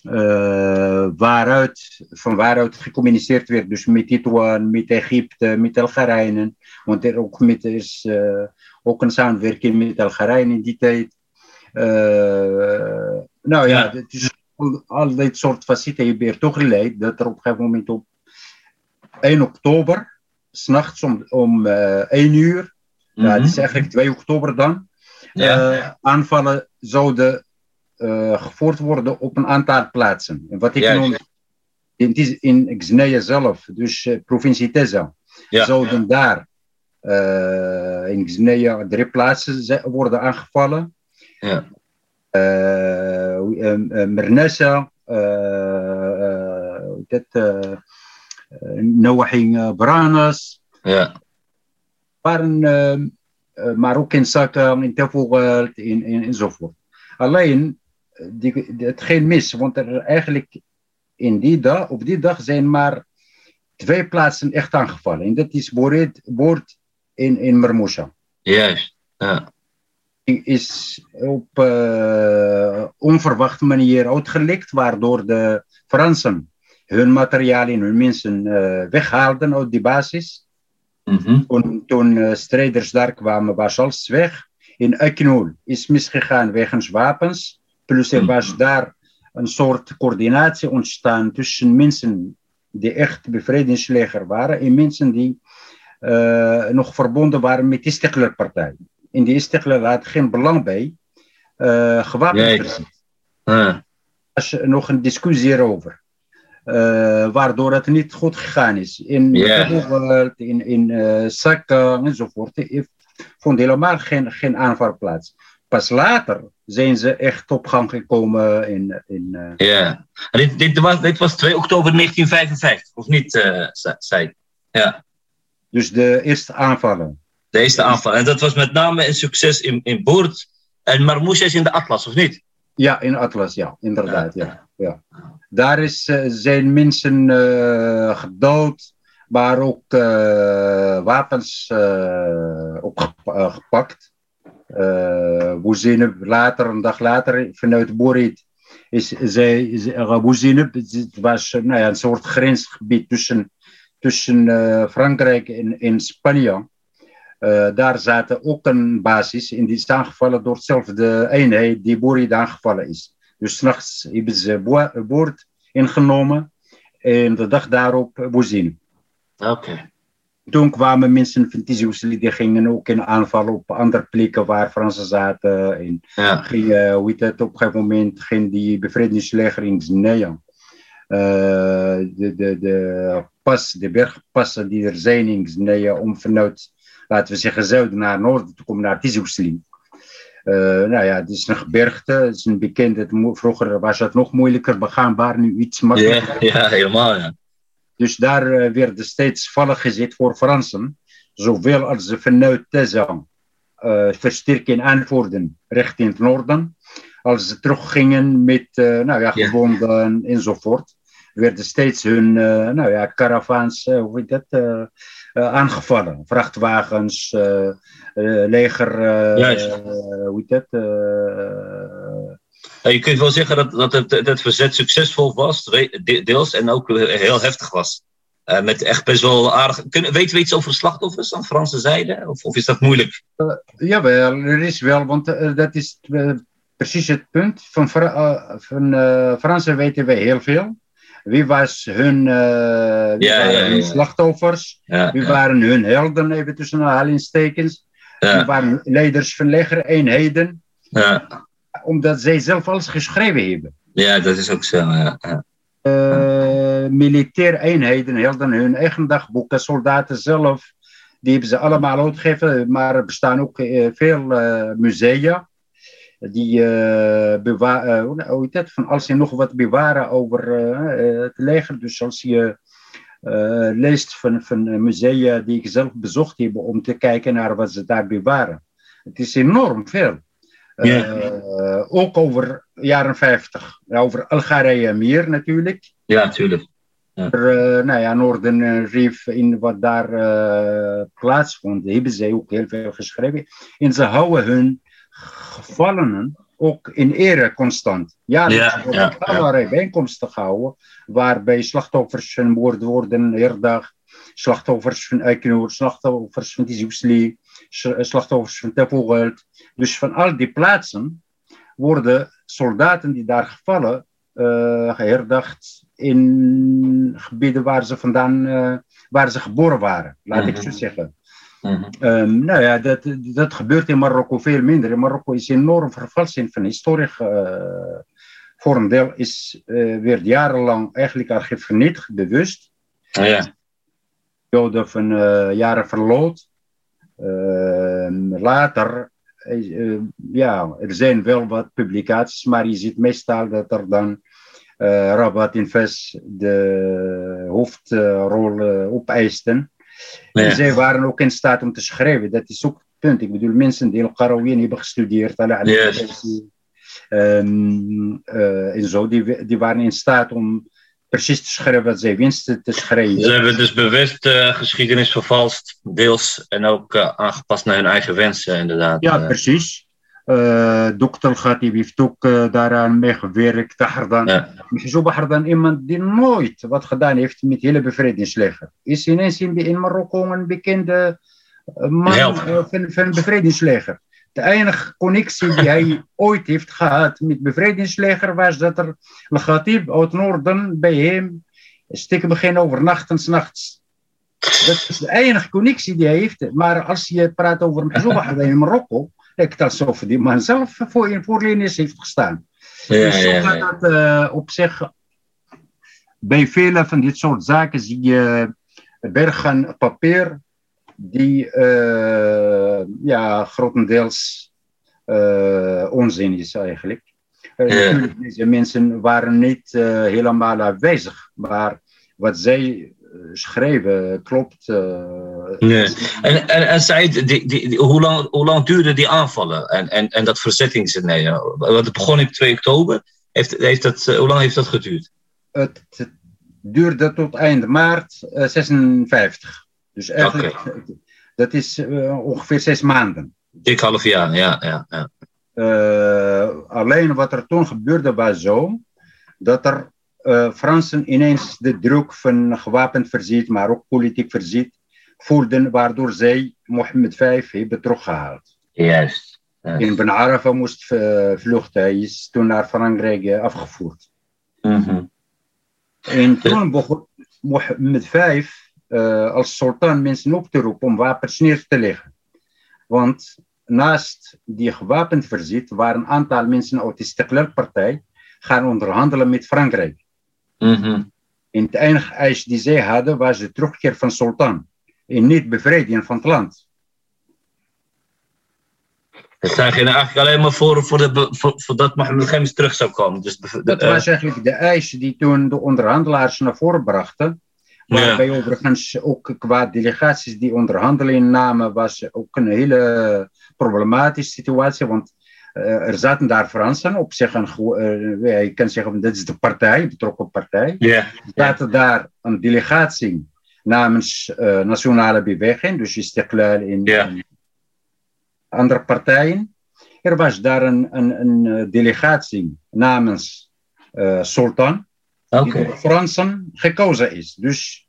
Speaker 2: Eh, waaruit, van waaruit gecommuniceerd werd, dus met Tituan, met Egypte, met Algerijnen. Want er ook met, is eh, ook een samenwerking met Algerije in die tijd. Nou ja,
Speaker 1: Ja.
Speaker 2: het is al, dit soort facetten hebben er toch geleid dat er op een gegeven moment op 1 oktober, s'nachts om, om eh 1 uur, ja, het is eigenlijk 2 oktober dan,
Speaker 1: ja.
Speaker 2: eh, aanvallen zouden eh, gevoerd worden op een aantal plaatsen. En wat ik
Speaker 1: Juist.
Speaker 2: noem, in, in Xneia zelf, dus eh, provincie Teza. ja. zouden daar in Guinea drie plaatsen worden aangevallen.
Speaker 1: Ja.
Speaker 2: Mernessa, dit, Noaching Branas.
Speaker 1: Ja.
Speaker 2: Waren, maar ook in zaken, in Tevoegeld, in, in, enzovoort. Alleen, die, het geen mis, want er eigenlijk in die dag, op die dag zijn maar twee plaatsen echt aangevallen. En dat is Boord in, in Mermoesha.
Speaker 1: Juist, ja.
Speaker 2: Die is op uh, onverwachte manier uitgelekt, waardoor de Fransen hun materiaal en hun mensen uh, weghaalden uit die basis.
Speaker 1: Mm -hmm.
Speaker 2: Toen, toen uh, strijders daar kwamen, was alles weg. In Aknul is misgegaan wegens wapens. Plus er was daar een soort coördinatie ontstaan tussen mensen die echt bevrijdingsleger waren en mensen die uh, nog verbonden waren met de Istiklal-partij. In die Istiklal had geen belang bij uh, gewapend.
Speaker 1: Uh.
Speaker 2: Er was nog een discussie hierover. Uh, waardoor het niet goed gegaan is. In
Speaker 1: yeah.
Speaker 2: in, in uh, Sakka enzovoort vond helemaal geen, geen aanval plaats. Pas later zijn ze echt op gang gekomen in. in uh...
Speaker 1: En dit, dit, was, dit was 2 oktober 1955, of niet, zei Ja.
Speaker 2: Dus de eerste aanvallen.
Speaker 1: De eerste aanvallen. En dat was met name een succes in, in Boert. En Marmouche is in de Atlas, of niet?
Speaker 2: Ja, in Atlas, ja, inderdaad. Ja. Ja, Daar is, uh, zijn mensen gedood, maar ook wapens opgepakt. Boezineb, later, een dag later, vanuit Borit, is zij, het was nou een soort grensgebied tussen, tussen Frankrijk en, Spanje. Daar zaten ook een basis en die is aangevallen door dezelfde eenheid die Borit aangevallen is. Dus s'nachts hebben ze Boord ingenomen en de dag daarop Boezineb.
Speaker 1: Oké. Okay.
Speaker 2: Toen kwamen mensen van Tizi die gingen ook in aanval op andere plekken waar Fransen zaten. En
Speaker 1: ja.
Speaker 2: ging, uh, hoe heet het, op een gegeven moment ging die bevrijdingsleger in. Uh, de, de, de, pas, de bergpassen die er zijn in om vanuit, laten we zeggen, zuiden naar noorden te komen, naar Tizi Ouzeli. Uh, nou ja, het is een gebergte, het is een bekende, vroeger was het nog moeilijker begaanbaar, nu iets makkelijker.
Speaker 1: Ja, ja helemaal ja.
Speaker 2: Dus daar uh, werden steeds vallen gezet voor Fransen. Zowel als ze vanuit Tessa uh, versterking aanvoerden richting het noorden. Als ze teruggingen met uh, nou ja, gewonden enzovoort. Werden steeds hun nou ja, caravans hoe heet dat, aangevallen. Vrachtwagens, leger, hoe heet dat?
Speaker 1: je kunt wel zeggen dat, dat het, het verzet succesvol was, deels, en ook heel heftig was. Uh, met echt best wel aardig. Kunnen, weten we iets over slachtoffers aan Franse zijde? Of, of is dat moeilijk?
Speaker 2: Uh, jawel, er is wel, want uh, dat is precies het punt. Van, van Fransen weten wij heel veel. Wie was hun, wie
Speaker 1: ja,
Speaker 2: waren hun slachtoffers? wie waren hun helden, even tussen aanhalingstekens? Wie waren leiders van legereenheden?
Speaker 1: Ja
Speaker 2: omdat zij zelf alles geschreven hebben.
Speaker 1: Ja, dat is ook zo. Ja.
Speaker 2: Uh, militaire eenheden hielden hun eigen dagboeken, soldaten zelf, die hebben ze allemaal uitgegeven, maar er bestaan ook uh, veel uh, musea die bewaren, hoe heet dat, van als nog wat bewaren over het leger. Dus als je leest van, van musea die ik zelf bezocht heb om te kijken naar wat ze daar bewaren. Het is enorm veel. Ook over jaren 50. Over Algerije meer natuurlijk.
Speaker 1: Ja, natuurlijk. Ja.
Speaker 2: Er, nou ja, Noorden Rief, in wat daar uh, plaatsvond, hebben zij ook heel veel geschreven. En ze houden hun gevallenen ook in ere constant. Ja,
Speaker 1: ja,
Speaker 2: ja, allerlei ja. bijeenkomsten gehouden, waarbij slachtoffers van moord worden herdacht, slachtoffers van Eikenoord, slachtoffers van Tizousli, slachtoffers van Teppelgeld. Dus van al die plaatsen worden soldaten die daar gevallen uh, herdacht in gebieden waar ze vandaan, uh, waar ze geboren waren, laat mm -hmm. ik zo zeggen.
Speaker 1: Mm -hmm.
Speaker 2: um, nou ja, dat, dat gebeurt in Marokko veel minder. In Marokko is enorm vervalsing van historie. Uh, voor een deel is, werd jarenlang eigenlijk archief vernietigd, bewust.
Speaker 1: Oh ja.
Speaker 2: periode van jaren verloot. later, ja, er zijn wel wat publicaties, maar je ziet meestal dat er dan Rabat Invest de hoofdrol opeisten. En zij waren ook in staat om te schrijven. Dat is ook het punt. Ik bedoel, mensen die Al-Qarawiyyin hebben gestudeerd, yes. um, uh, en zo, die, die waren in staat om precies te schrijven wat zij winsten te schrijven.
Speaker 1: Ze hebben dus bewust uh, geschiedenis vervalst, deels, en ook uh, aangepast naar hun eigen wensen, inderdaad.
Speaker 2: Ja, precies. Uh, Dr. Khatib heeft ook uh, daaraan meegewerkt. Ja. Bahardan, iemand die nooit wat gedaan heeft met hele bevrijdingsleger. Is ineens in, in Marokko een bekende man uh, van, van het bevrijdingsleger. De enige connectie die hij ooit heeft gehad met het bevrijdingsleger was dat er Khatib uit Noorden bij hem stiekem begin overnachten s'nachts. Dat is de enige connectie die hij heeft. Maar als je praat over Bahardan in Marokko lijkt alsof die man zelf voor in voorlinies heeft gestaan. Ja, dus dat uh, op zich. Bij vele van dit soort zaken zie je bergen papier die uh, ja, grotendeels uh, onzin is eigenlijk. Deze mensen waren niet helemaal aanwezig, maar wat zij schrijven klopt.
Speaker 1: Uh, nee. En, en, en zei, die, die, hoe, lang, hoe lang duurden die aanvallen en, en, en dat verzettingsnee? Want het begon in 2 oktober. Heeft, heeft dat, uh, hoe lang heeft dat geduurd?
Speaker 2: Het, het duurde tot eind maart uh, 56. Dus eigenlijk, okay. dat is ongeveer zes maanden.
Speaker 1: Dik half jaar, ja. ja, ja.
Speaker 2: alleen wat er toen gebeurde was zo, dat er uh, Fransen ineens de druk van gewapend verzet, maar ook politiek verzet, voelden, waardoor zij Mohammed V hebben teruggehaald.
Speaker 1: Juist.
Speaker 2: Yes. In Ben Arafa moest uh, vluchten, hij is toen naar Frankrijk uh, afgevoerd.
Speaker 1: Mm -hmm.
Speaker 2: En toen begon Mohammed V als sultan mensen op te roepen om wapens neer te leggen. Want naast die gewapend verzet waren een aantal mensen uit de Istiklal-partij gaan onderhandelen met Frankrijk.
Speaker 1: Mm-hmm.
Speaker 2: En het enige eis die zij hadden was de terugkeer van sultan. En niet bevrijding van het land.
Speaker 1: Het zijn eigenlijk alleen maar voor, voor, de, voor, voor dat Mohammed Gemis terug zou komen. Dus
Speaker 2: de, dat was eigenlijk de eis die toen de onderhandelaars naar voren brachten. Waarbij ja. overigens ook qua delegaties die onderhandelingen namen, was ook een hele problematische situatie. Want er zaten daar Fransen op zich een, uh, je kan zeggen dit is de partij, betrokken partij.
Speaker 1: Yeah.
Speaker 2: Er zaten daar een delegatie namens uh, Nationale Beweging, dus Istiklal in
Speaker 1: yeah.
Speaker 2: andere partijen. Er was daar een, een, een delegatie namens Sultan,
Speaker 1: okay.
Speaker 2: die door Fransen gekozen is. Dus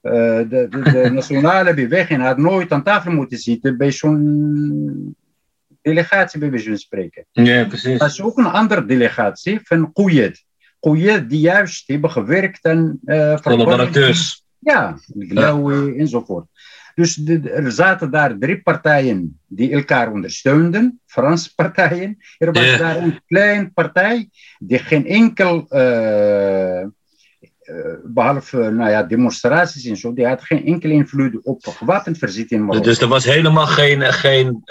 Speaker 2: de, de, de Nationale Beweging had nooit aan tafel moeten zitten bij zo'n delegatie bij wijze van spreken.
Speaker 1: Ja, precies.
Speaker 2: Dat is ook een andere delegatie van Kouyet. Kouyet die juist hebben gewerkt aan... Uh,
Speaker 1: Collaborateurs.
Speaker 2: Ja, Glaoui ja. enzovoort. Dus de, er zaten daar drie partijen die elkaar ondersteunden, Franse partijen. Er was yeah. daar een kleine partij die geen enkel, uh, uh, behalve nou ja, demonstraties en zo, die had geen enkele invloed op gewapend verzet in Marokko.
Speaker 1: Dus er was helemaal geen, geen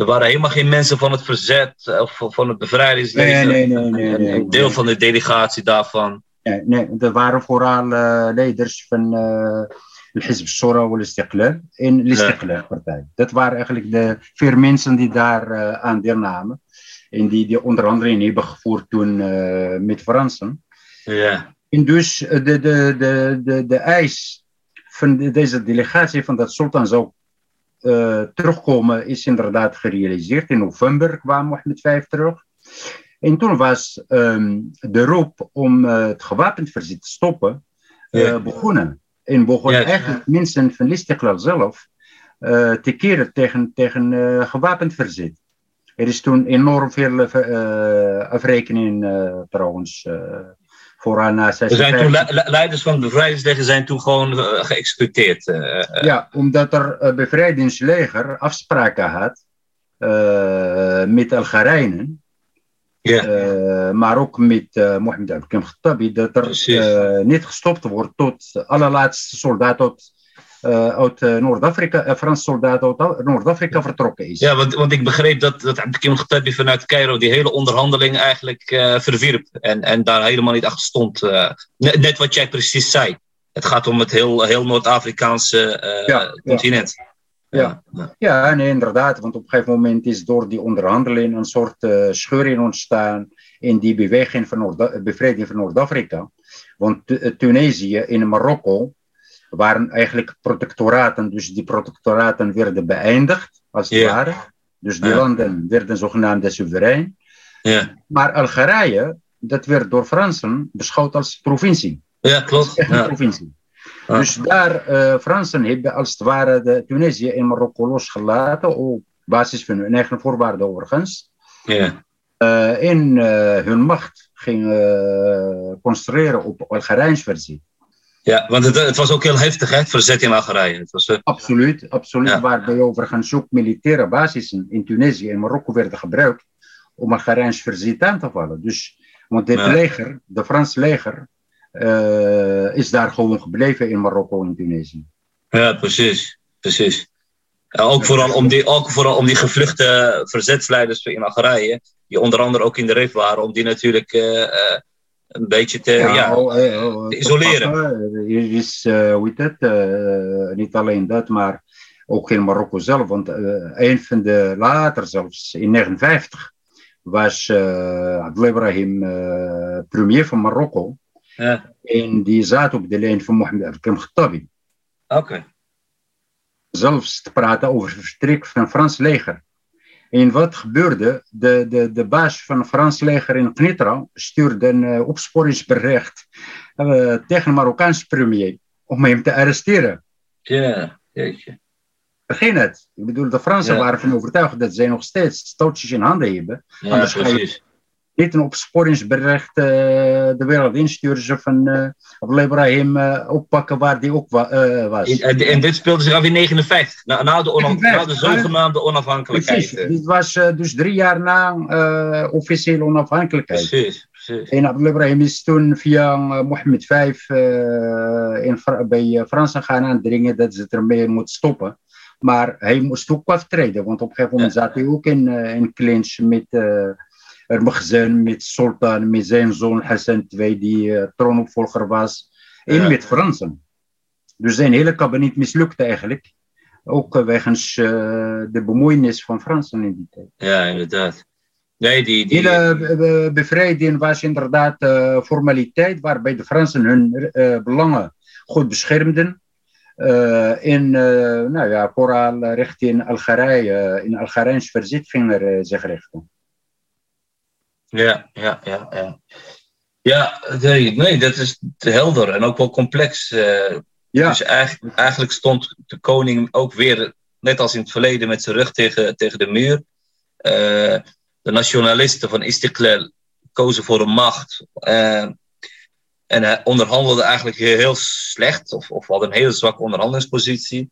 Speaker 1: er waren helemaal geen mensen van het verzet of van het bevrijdingsleger.
Speaker 2: Nee, nee, nee. nee, nee
Speaker 1: een deel van de delegatie daarvan.
Speaker 2: Nee, nee er waren vooral uh, leiders van uh, de Hizb Sora wal Istiqlal en de Istiqlal-partij. Dat waren eigenlijk de vier mensen die daar aan deelnamen. En die die onderhandelingen hebben gevoerd toen met Fransen.
Speaker 1: Ja.
Speaker 2: En dus de, de, de, de, de eis van de, deze delegatie van dat sultan zou uh, terugkomen is inderdaad gerealiseerd. In november kwam Mohammed V terug. En toen was um, de roep om uh, het gewapend verzet te stoppen yeah. begonnen. En begonnen yes. eigenlijk mensen van Listiklal zelf te keren tegen, tegen gewapend verzet. Er is toen enorm veel afrekening trouwens vooral na
Speaker 1: 56. Er zijn toen le leiders van het bevrijdingsleger zijn toen gewoon uh, geëxecuteerd. Uh,
Speaker 2: ja, omdat er uh, bevrijdingsleger afspraken had met Algerijnen Ja. maar ook met uh, Mohammed Abdelkrim Khattabi, dat er niet gestopt wordt tot de allerlaatste soldaat tot uh, uit uh, Noord-Afrika, uh, Frans soldaat uit Noord-Afrika vertrokken is.
Speaker 1: Ja, want, want ik begreep dat, dat Abdelkim Khattabi vanuit Cairo die hele onderhandeling eigenlijk verwierp en, en daar helemaal niet achter stond. Net, net, wat jij precies zei. Het gaat om het heel, heel Noord-Afrikaanse ja, continent.
Speaker 2: Ja. Ja. ja, nee, inderdaad. Want op een gegeven moment is door die onderhandeling een soort scheuring ontstaan in die beweging van Noord bevrijding van Noord-Afrika. Want Tunesië in Marokko waren eigenlijk protectoraten. Dus die protectoraten werden beëindigd, als het ware. Dus die landen werden zogenaamd soeverein. Maar Algerije, dat werd door Fransen beschouwd als provincie.
Speaker 1: Ja, klopt.
Speaker 2: Echt een provincie. Dus daar, uh, Fransen hebben als het ware de Tunesië en Marokko losgelaten, op basis van hun eigen voorwaarden overigens.
Speaker 1: Ja.
Speaker 2: Uh, en uh, hun macht ging construeren op Algerijns versie.
Speaker 1: Ja, want het, het, was ook heel heftig, hè, het verzet in Algerije. Het was, uh...
Speaker 2: Absoluut, absoluut. Ja. Waarbij overigens ook militaire basissen in Tunesië en Marokko werden gebruikt om Algerijns verzet aan te vallen. Dus, want dit ja. leger, de Franse leger, uh, is daar gewoon gebleven in Marokko en Tunesië.
Speaker 1: Ja, precies, precies. Ja, ook, vooral om die, ook vooral om die gevluchte verzetsleiders in Algerije, die onder andere ook in de RIF waren, om die natuurlijk uh, een beetje te, ja, ja oh, oh, te isoleren.
Speaker 2: Is, hoe niet alleen dat, maar ook in Marokko zelf. Want uh, een van de later zelfs, in 1959, was uh, Ibrahim premier van Marokko.
Speaker 1: Ja.
Speaker 2: En die zat op de lijn van Mohammed Abdelkrim Khattabi.
Speaker 1: Oké. Okay.
Speaker 2: Zelfs te praten over het vertrek van het Frans leger. En wat gebeurde? De, de, de baas van het Frans leger in Knitra stuurde een uh, opsporingsbericht uh, tegen de Marokkaanse premier om hem te arresteren.
Speaker 1: Ja, jeetje.
Speaker 2: Begin het. Ik bedoel, de Fransen ja. waren van overtuigd dat zij nog steeds stootjes in handen hebben.
Speaker 1: Ja, Anders precies
Speaker 2: niet een opsporingsbericht uh, de wereld insturen. Ze van uh, Abdel Ibrahim uh, oppakken waar die ook wa was.
Speaker 1: En, en, dit speelde zich af in 59, na, na, de, na de zogenaamde onafhankelijkheid.
Speaker 2: Precies, dit was dus drie jaar na officiële onafhankelijkheid.
Speaker 1: Precies.
Speaker 2: En Abdel Ibrahim is toen via Mohammed V in, bij Fransen gaan aandringen dat ze ermee moeten stoppen. Maar hij moest ook aftreden, want op een gegeven moment zat hij ook in, in clinch met Ermagzen met Sultan, met zijn zoon Hassan II, die uh, troonopvolger was. En met Fransen. Dus zijn hele kabinet mislukte eigenlijk. Ook uh, wegens uh, de bemoeienis van Fransen in die tijd.
Speaker 1: Ja, inderdaad. Nee, die, die...
Speaker 2: hele bevrijding was inderdaad formaliteit waarbij de Fransen hun belangen goed beschermden. in, nou ja, vooral richting Algerije, in Algerijns verzet ging er zich richten.
Speaker 1: Ja, ja, ja, ja. Ja, nee, nee, dat is helder en ook wel complex. Uh, ja. Dus eigenlijk, eigenlijk stond de koning ook weer, net als in het verleden, met zijn rug tegen, tegen de muur. Uh, de nationalisten van Istiklal kozen voor een macht. Uh, en hij onderhandelde eigenlijk heel slecht, of, of had een hele zwakke onderhandelingspositie.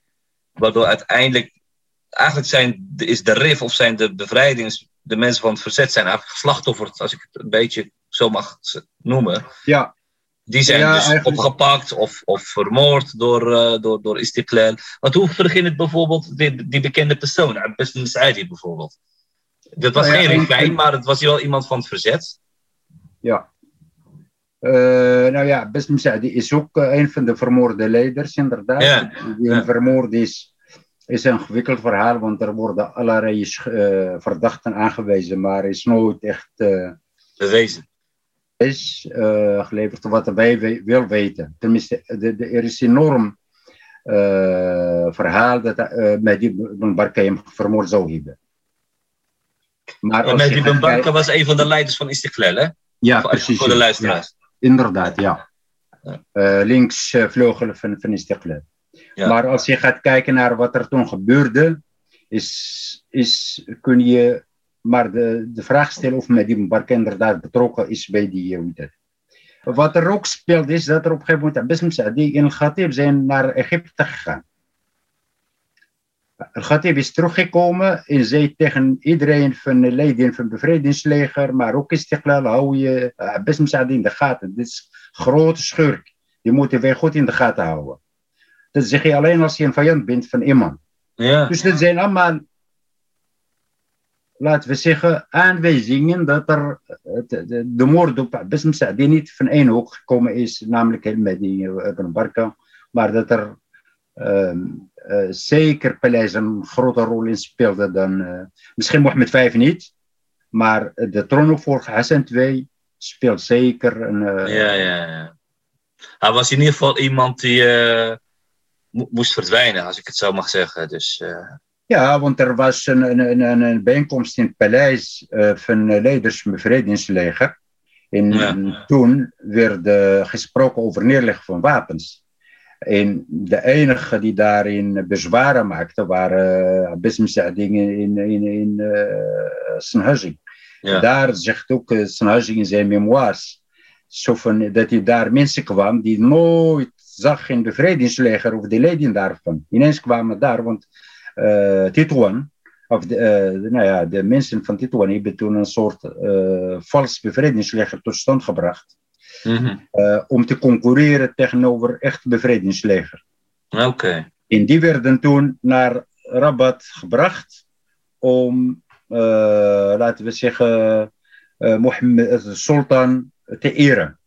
Speaker 1: Waardoor uiteindelijk, eigenlijk zijn, is de RIF of zijn de bevrijdings de mensen van het verzet zijn eigenlijk geslachtofferd, als ik het een beetje zo mag noemen.
Speaker 2: Ja.
Speaker 1: Die zijn
Speaker 2: Ja,
Speaker 1: dus
Speaker 2: eigenlijk-
Speaker 1: opgepakt of, of vermoord door, eh door, door Istiklal. Want hoe begint het bijvoorbeeld, die, die bekende persoon, Abbas Saidi bijvoorbeeld? Dat was
Speaker 2: Nou ja,
Speaker 1: geen
Speaker 2: en-
Speaker 1: regijn, maar het was wel iemand van het verzet.
Speaker 2: Ja. Eh, nou ja, Besm Saadi is ook eh, een van de vermoorde leiders, inderdaad.
Speaker 1: Ja,
Speaker 2: Die vermoord is, is een ingewikkeld verhaal, want er worden allerlei eh, verdachten aangewezen, maar is nooit echt eh,
Speaker 1: Bewezen.
Speaker 2: is eh, geleverd wat wij we- wel weten. Tenminste, de, de, er is enorm verhaal dat Mehdi Ben Barka hem vermoord zou hebben. Maar
Speaker 1: Mehdi
Speaker 2: gaat
Speaker 1: Ben Barka was een van de leiders van Istiklal, hè?
Speaker 2: ja,
Speaker 1: voor,
Speaker 2: precies.
Speaker 1: voor de
Speaker 2: ja.
Speaker 1: luisteraars.
Speaker 2: Inderdaad, ja.
Speaker 1: Ja.
Speaker 2: Links vleugel van, van Istiklal. Maar als je gaat kijken naar wat er toen gebeurde, is, is, kun je maar de, de vraag stellen of Mehdi Mbarka inderdaad betrokken is bij die heet het. Wat er ook speelt is dat er op een gegeven moment Abbas Saadi en Al-Khatib zijn naar Egypte gegaan. Al-Khatib is teruggekomen en zei tegen iedereen van de leden van het bevrijdingsleger, maar ook Istiklal, hou je Msaadi in de gaten. Dit is een grote schurk. Die moeten wij goed in de gaten houden. Dat zeg je alleen als je een vijand bent van iemand.
Speaker 1: Ja.
Speaker 2: Dus dat zijn allemaal, laten we zeggen, aanwijzingen dat er de, de, de moord op Abbas Msaadi niet van één hoek gekomen is, namelijk met die Ibn Barka, maar dat er um, uh, zeker Paleis een grote rol in speelde dan, uh, misschien Mohammed V niet, maar de troonopvolger Hassan II speelt zeker een... Uh,
Speaker 1: ja, ja, ja. Hij was in ieder geval iemand die moest verdwijnen, als ik het zo mag zeggen. Dus,
Speaker 2: ja, want er was een, een, een, een bijeenkomst in het paleis van leiders van het bevrijdingsleger. En ja. toen werd gesproken over neerleggen van wapens. En de enige die daarin bezwaren maakte waren Abbas Msaading in, in, in uh. Ja. Daar zegt ook Sanhazing in zijn memoires zo van, dat hij daar mensen kwam die nooit zag in bevrijdingsleger of de leden daarvan. Ineens kwamen daar, want uh, Tituan, of de, uh, nou ja, de mensen van Tituan hebben toen een soort uh, vals bevrijdingsleger tot stand gebracht. Mm -hmm. om te concurreren tegenover echt bevrijdingsleger.
Speaker 1: Oké. Okay.
Speaker 2: En die werden toen naar Rabat gebracht om, laten we zeggen, Mohammed, de sultan te eren.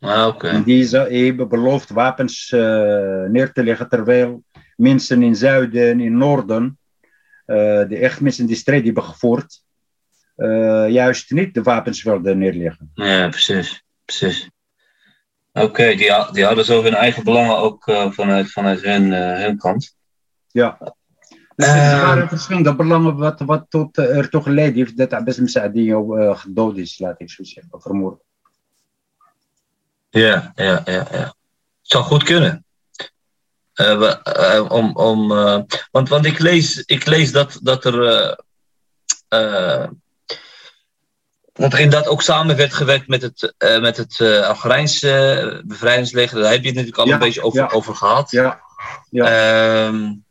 Speaker 1: Ah, okay.
Speaker 2: En die hebben beloofd wapens neer te leggen, terwijl mensen in zuiden, in noorden, de echt mensen die strijd hebben gevoerd, juist niet de wapens wilden neerleggen.
Speaker 1: Ja, precies. Precies. Oké, okay, die, die hadden zo hun eigen belangen ook uh, vanuit, vanuit hun, uh, hun kant.
Speaker 2: Ja. Dus er waren verschillende belangen wat, wat tot, uh, er toch geleid heeft dat Abbas Msaadi gedood is, laat ik zo zeggen, vermoord.
Speaker 1: Ja, ja, ja, ja. Zou goed kunnen. We, om, om, want, want ik lees, ik lees dat, dat er dat er inderdaad ook samen werd gewerkt met het, uh, met het uh, Algerijnse bevrijdingsleger. Daar heb je het natuurlijk al ja, een beetje over,
Speaker 2: ja.
Speaker 1: over gehad.
Speaker 2: Ja. ja.
Speaker 1: Um,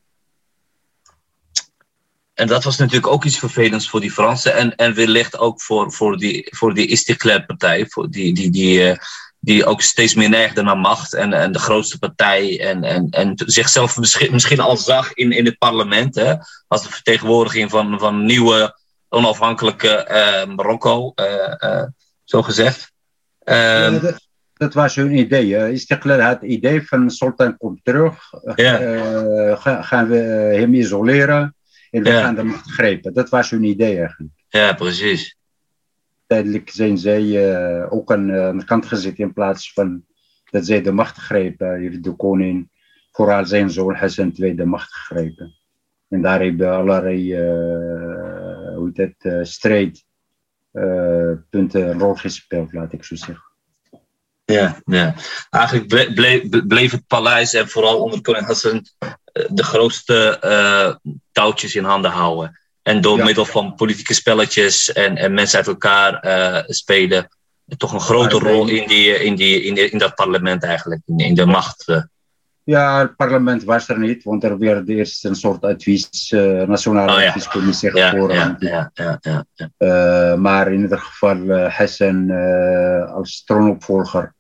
Speaker 1: en dat was natuurlijk ook iets vervelends voor die Fransen. En, en wellicht ook voor, voor die, voor die Istiklal-partij. Die, die, die, uh, die ook steeds meer neigde naar macht. En, en de grootste partij. En, en, en zichzelf misschien, misschien al zag in, in het parlement. Hè, als de vertegenwoordiging van, van nieuwe onafhankelijke uh, Marokko, uh, zo gezegd.
Speaker 2: Ja, dat, dat, was hun idee. Istiklal had het idee van Sultan komt terug,
Speaker 1: ja.
Speaker 2: Ga, gaan we hem isoleren en we ja. gaan de macht grijpen. Dat was hun idee eigenlijk.
Speaker 1: Ja, precies.
Speaker 2: Tijdelijk zijn zij ook aan, aan de kant gezet in plaats van dat zij de macht grepen. Heeft de koning, vooral zijn zoon Hassan II, de macht gegrepen. En daar hebben allerlei hoe strijdpunten een rol gespeeld, laat ik zo zeggen.
Speaker 1: Ja, ja. eigenlijk bleef, bleef het paleis en vooral onder koning Hassan de grootste touwtjes in handen houden. En door ja. middel van politieke spelletjes en, en mensen uit elkaar uh, spelen, toch een grote rol in, die, in, die, in, die, in dat parlement eigenlijk, in, in de macht. Uh.
Speaker 2: Ja, het parlement was er niet, want er werd eerst een soort advies, uh, nationale
Speaker 1: oh, ja.
Speaker 2: adviescommissie
Speaker 1: ja. Ja, ja, ja, ja, ja.
Speaker 2: Uh, maar in ieder geval, uh, Hassan als troonopvolger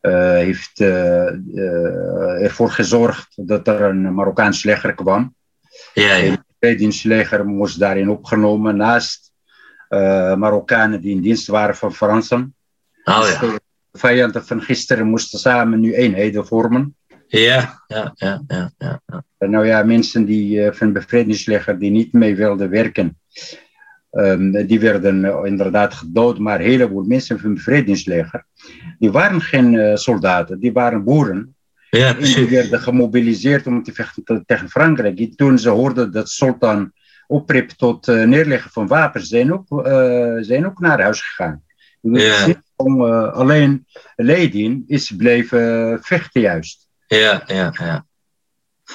Speaker 2: heeft ervoor gezorgd dat er een Marokkaans leger kwam.
Speaker 1: Ja, ja.
Speaker 2: Bevrijdingsleger moest daarin opgenomen naast Marokkanen die in dienst waren van Fransen.
Speaker 1: Oh,
Speaker 2: dus
Speaker 1: ja.
Speaker 2: de vijanden van gisteren moesten samen nu eenheden vormen.
Speaker 1: Ja, ja, ja, ja, ja.
Speaker 2: Nou ja, mensen die uh, van bevrijdingsleger die niet mee wilden werken, um, die werden uh, inderdaad gedood. Maar een heleboel mensen van bevrijdingsleger, die waren geen soldaten, die waren boeren.
Speaker 1: Ja,
Speaker 2: werden gemobiliseerd om te vechten tegen Frankrijk. En toen ze hoorden dat Sultan opriep tot neerleggen van wapens, zijn ook, zijn ook naar huis gegaan.
Speaker 1: Ja.
Speaker 2: Om, alleen Leidin is blijven vechten juist.
Speaker 1: Ja, ja, ja.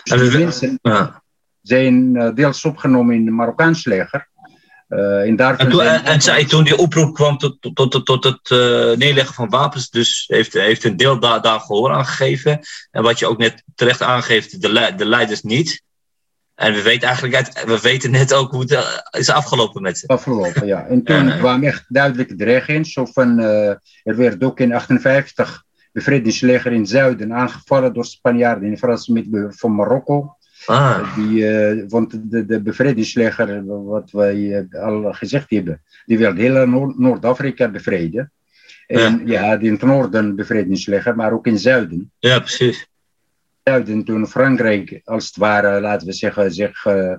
Speaker 2: Dus die mensen
Speaker 1: ja.
Speaker 2: zijn deels opgenomen in het Marokkaans leger. Uh, en,
Speaker 1: en, toen, en, en zij, toen die oproep kwam tot, tot, tot, tot het uh, neerleggen van wapens, dus heeft, heeft een deel daar, daar gehoor aan gegeven. En wat je ook net terecht aangeeft, de, de leiders niet. En we weten eigenlijk uit, we weten net ook hoe het eh, is afgelopen met ze.
Speaker 2: Afgelopen, ja. En toen uh, kwam echt duidelijk in. Zo van, uh, er werd ook in 58 bevrijdingsleger in het zuiden aangevallen door Spanjaarden in Frans met van Marokko.
Speaker 1: Ah.
Speaker 2: Die, uh, want de, de bevrijdingsleger, wat wij al gezegd hebben, die wilde heel Noord-Afrika bevrijden. En ja, ja in het noorden bevrijdingsleger, maar ook in het zuiden.
Speaker 1: Ja, precies
Speaker 2: zuiden toen Frankrijk als het ware, laten we zeggen, zich uh,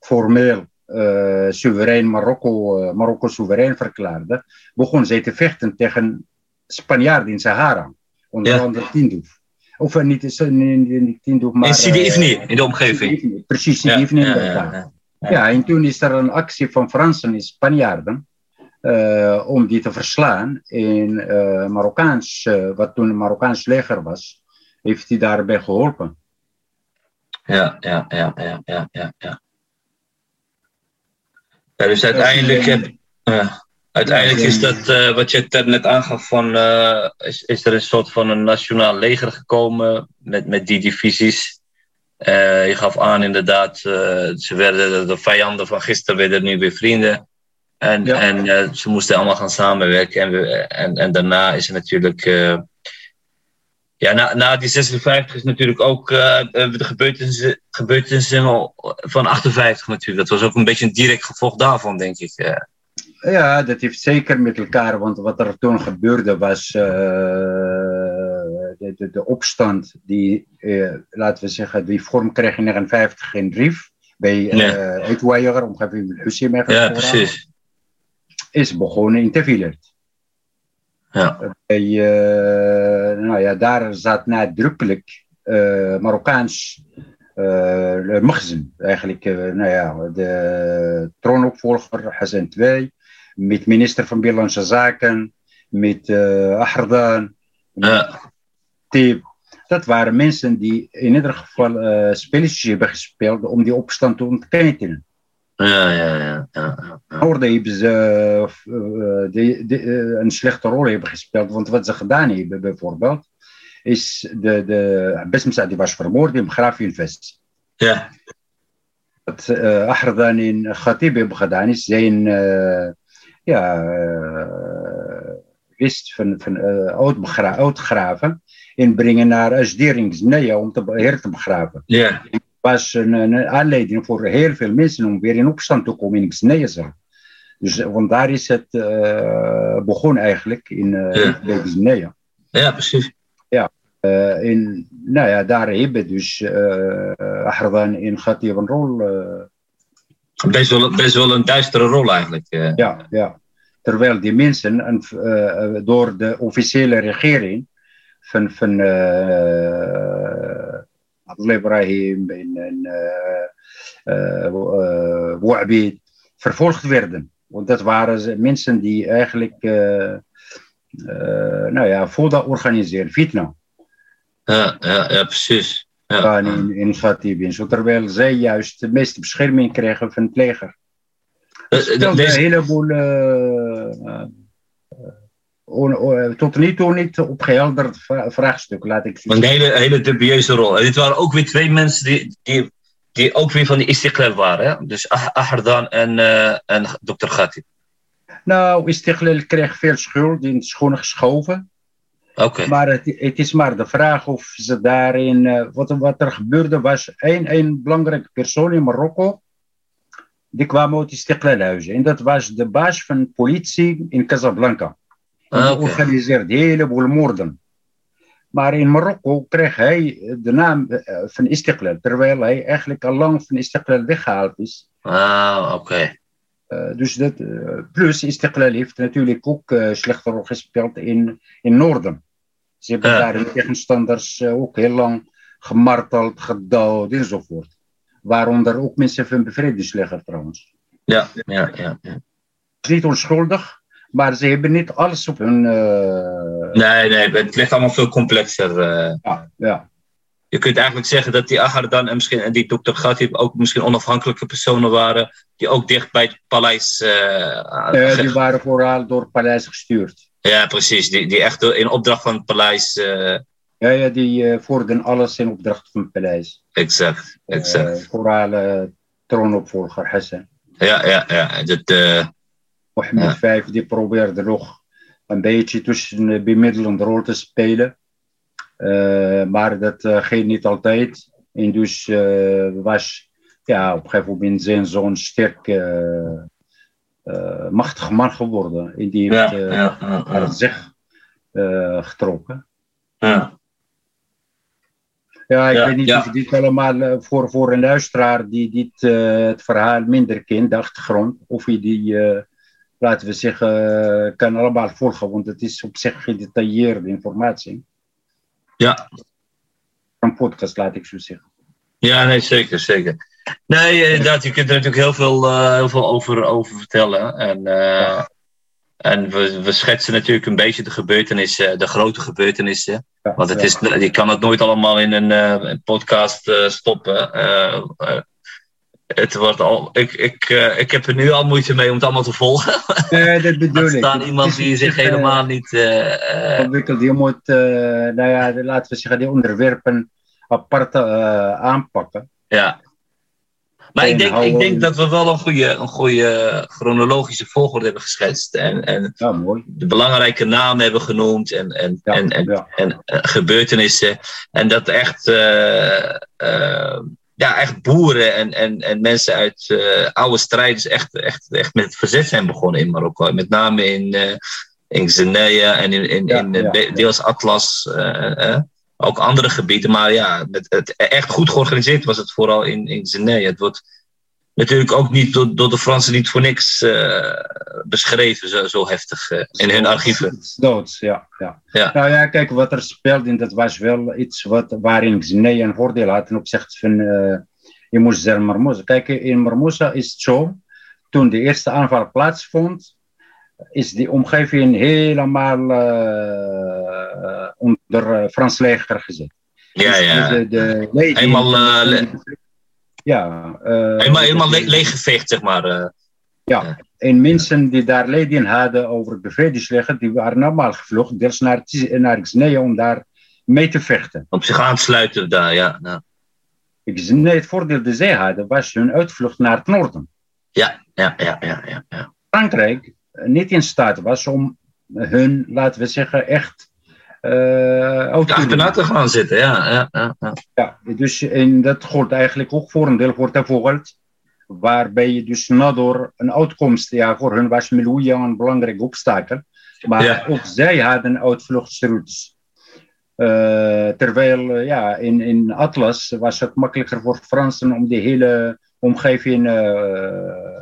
Speaker 2: formeel uh, soeverein Marokko, uh, Marokko soeverein verklaarde, begon zij te vechten tegen Spanjaarden in Sahara. Onder ja. andere Tindouf. Of niet, niet Tindouf, maar...
Speaker 1: In Sidi Ifni, in de omgeving.
Speaker 2: Precies, Sidi Ifni ja. Ja, en toen is er een actie van Fransen en Spanjaarden om die te verslaan in Marokkaans, wat toen een Marokkaans leger was heeft hij daarbij geholpen.
Speaker 1: Ja, ja, ja, ja, ja, ja. ja. ja dus uiteindelijk, heb, uh, uiteindelijk is dat uh, wat je net aangaf, van, uh, is, is er een soort van een nationaal leger gekomen met, met die divisies. je gaf aan inderdaad, ze werden de vijanden van gisteren werden nu weer vrienden. En, ja. en ze moesten allemaal gaan samenwerken. En, en, en daarna is er natuurlijk ja, na, na die 56 is natuurlijk ook de gebeurtenissen, gebeurtenissen van 58 natuurlijk. Dat was ook een beetje een direct gevolg daarvan, denk ik.
Speaker 2: Ja, dat heeft zeker met elkaar, want wat er toen gebeurde was uh, de, de, de, opstand die, laten we zeggen, die vorm kreeg in 59 in Rif, bij uh, Eetwaaier, omgeving Hussein.
Speaker 1: Ja, precies.
Speaker 2: Is begonnen in Tevillert.
Speaker 1: Ja.
Speaker 2: Bij, uh, nou ja, daar zat nadrukkelijk Marokkaans uh. Eigenlijk, nou ja, de troonopvolger Hassan II, met minister van Binnenlandse Zaken, met uh, Ahardan,
Speaker 1: ja.
Speaker 2: Tib. Dat waren mensen die in ieder geval uh, spelletjes hebben gespeeld om die opstand te ontketenen.
Speaker 1: Ja, ja, ja. ja, ja.
Speaker 2: Hebben ze uh, uh, een slechte rol hebben gespeeld. Want wat ze gedaan hebben, bijvoorbeeld, is de, de Besmsa die was vermoord in begraven in Vest.
Speaker 1: Ja.
Speaker 2: Wat uh, Ahradan in Khatib hebben gedaan, is zijn ja, wist van, van uitgraven inbrengen naar Asdering, om te, her te begraven.
Speaker 1: Ja
Speaker 2: was een, een, aanleiding voor heel veel mensen om weer in opstand te komen in Xnezer. Dus vandaar is het begonnen eigenlijk in uh,
Speaker 1: ja. Ja, precies.
Speaker 2: Ja, uh, in, nou ja, daar hebben dus uh, Ahradan in gaat hij een rol.
Speaker 1: Best, wel, best wel een duistere rol eigenlijk.
Speaker 2: Ja, ja. Terwijl die mensen en, door de officiële regering van, van Abdullah Ibrahim en, uh, vervolgd werden. Want dat waren mensen die eigenlijk, uh, nou ja, dat organiseren, fitna.
Speaker 1: Ja, ja, ja precies.
Speaker 2: Ja. In, in terwijl zij juist de meeste bescherming kregen van het leger. Dat stelde een heleboel tot nu toe niet opgehelderd vraagstuk, laat ik
Speaker 1: zeggen. Een hele, hele dubieuze rol. En dit waren ook weer twee mensen die, die, die ook weer van die Istiklal waren. Hè? Dus ah, Ahardan en, uh, en Dr. Ghati.
Speaker 2: Nou, Istiklal kreeg veel schuld, in schoenen geschoven.
Speaker 1: Okay.
Speaker 2: Maar het, het, is maar de vraag of ze daarin... Uh, wat, wat er gebeurde was, één, één belangrijke persoon in Marokko... die kwam uit Istiklalhuizen. En dat was de baas van politie in Casablanca. Ah, okay. organiseert een heleboel moorden. Maar in Marokko kreeg hij de naam van Istiklal, terwijl hij eigenlijk al lang van Istiklal weggehaald is.
Speaker 1: Ah, oké. Okay.
Speaker 2: Uh, dus dat, uh, plus Istiklal heeft natuurlijk ook uh, slechte rol gespeeld in, in Noorden. Ze hebben daar hun tegenstanders ook heel lang gemarteld, gedood enzovoort. Waaronder ook mensen van bevrijdingsleger trouwens.
Speaker 1: Ja, ja, ja. ja.
Speaker 2: Niet onschuldig, maar ze hebben niet alles op hun. Uh...
Speaker 1: Nee, nee, het ligt allemaal veel complexer. Uh...
Speaker 2: Ja, ja.
Speaker 1: Je kunt eigenlijk zeggen dat die Agardan en, misschien, en die dokter Ghatib ook misschien onafhankelijke personen waren. die ook dicht bij het paleis.
Speaker 2: Uh, die waren vooral door het paleis gestuurd.
Speaker 1: Ja, precies. Die, die echt in opdracht van het paleis
Speaker 2: Ja, ja die uh, vorderden alles in opdracht van het paleis.
Speaker 1: Exact, exact.
Speaker 2: Uh, vooral uh, troonopvolger Hassan.
Speaker 1: Ja, ja, ja. Dat,
Speaker 2: Mohammed V die probeerde nog een beetje tussen een bemiddelende rol te spelen. maar dat ging niet altijd. En dus was ja, op een gegeven moment zijn zo'n sterk machtig man geworden. En die heeft ja, ja, ja, ja. zich getrokken.
Speaker 1: Ja.
Speaker 2: Ja, ik weet niet of dit allemaal voor, voor een luisteraar die dit, uh, het verhaal minder kent, de achtergrond, of je die, uh, laten we zeggen, kan allemaal volgen, want het is op zich gedetailleerde informatie.
Speaker 1: Ja.
Speaker 2: Een podcast, laat ik zo zeggen.
Speaker 1: Ja, nee, zeker, zeker. Nee, inderdaad, je kunt er natuurlijk heel veel, uh, heel veel over, over vertellen. En ja. En we, we schetsen natuurlijk een beetje de gebeurtenissen, de grote gebeurtenissen. Ja, Want het is, je kan het nooit allemaal in een, een podcast stoppen. Het wordt al, ik, ik, ik heb er nu al moeite mee om het allemaal te volgen.
Speaker 2: Nee, dat bedoel ik. Er
Speaker 1: staat iemand die zich helemaal niet.
Speaker 2: ontwikkeld. Je moet, nou ja, laten we zeggen, die onderwerpen apart aanpakken.
Speaker 1: Ja. Maar ik denk, ik denk dat we wel een goede, een goede chronologische volgorde hebben geschetst. En, en
Speaker 2: ja, mooi.
Speaker 1: de belangrijke namen hebben genoemd en, en, ja, en, en, ja. en uh, gebeurtenissen. En dat echt, uh, uh, ja, echt boeren en, en, en mensen uit oude strijders echt, echt, echt met het verzet zijn begonnen in Marokko. Met name in, in Xenia en in, in, in deels Atlas ook andere gebieden. Maar ja, het, het, echt goed georganiseerd was het vooral in, in Zenee. Het wordt natuurlijk ook niet door, door de Fransen niet voor niks uh, beschreven, zo, zo heftig uh, in hun archieven.
Speaker 2: Doods, ja, ja, ja. Nou ja, kijk, wat er speelde, dat was wel iets wat, waarin Zenee een voordeel had ten opzichte van uh, in Moesel en Marmoza. Kijk, in Marmoza is het zo, toen de eerste aanval plaatsvond, is die omgeving helemaal uh, onder Frans leger gezet.
Speaker 1: Ja,
Speaker 2: dus
Speaker 1: ja.
Speaker 2: De, de
Speaker 1: helemaal, le
Speaker 2: ja,
Speaker 1: helemaal, helemaal le leeggeveegd, zeg maar.
Speaker 2: ja. ja, en mensen die daar leden hadden over het bevrijdingsleger, die waren normaal gevlucht, deels naar, naar Xnea om daar mee te vechten.
Speaker 1: Op zich aan te sluiten daar, ja. ja.
Speaker 2: Xnea, het voordeel dat zij hadden, was hun uitvlucht naar het noorden.
Speaker 1: Ja, ja, ja, ja. ja, ja.
Speaker 2: Frankrijk niet in staat was om hun, laten we zeggen, echt uh,
Speaker 1: achterna te gaan zitten. Ja, ja, ja, ja.
Speaker 2: ja dus en dat gold eigenlijk ook voor een deel voor Tavoort. Waarbij je dus Nador een uitkomst, ja, voor hun was Melouja een belangrijk obstakel. Maar ja. ook zij hadden uitvluchtsroutes. Uh, terwijl uh, ja, in, in Atlas was het makkelijker voor Fransen om die hele omgeving uh,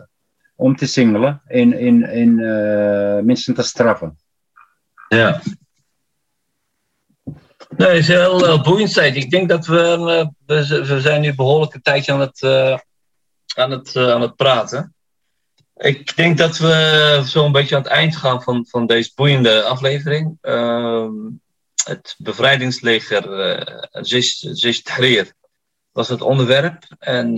Speaker 2: om te singelen en, en, en mensen te straffen.
Speaker 1: Ja. Nee, het is heel, heel boeiend tijd. Ik denk dat we, we, we zijn nu behoorlijk een tijdje aan het, uh, aan, het, uh, aan het praten. Ik denk dat we zo een beetje aan het eind gaan van, van deze boeiende aflevering. Uh, het bevrijdingsleger uh, Zish Tahrir was het onderwerp. En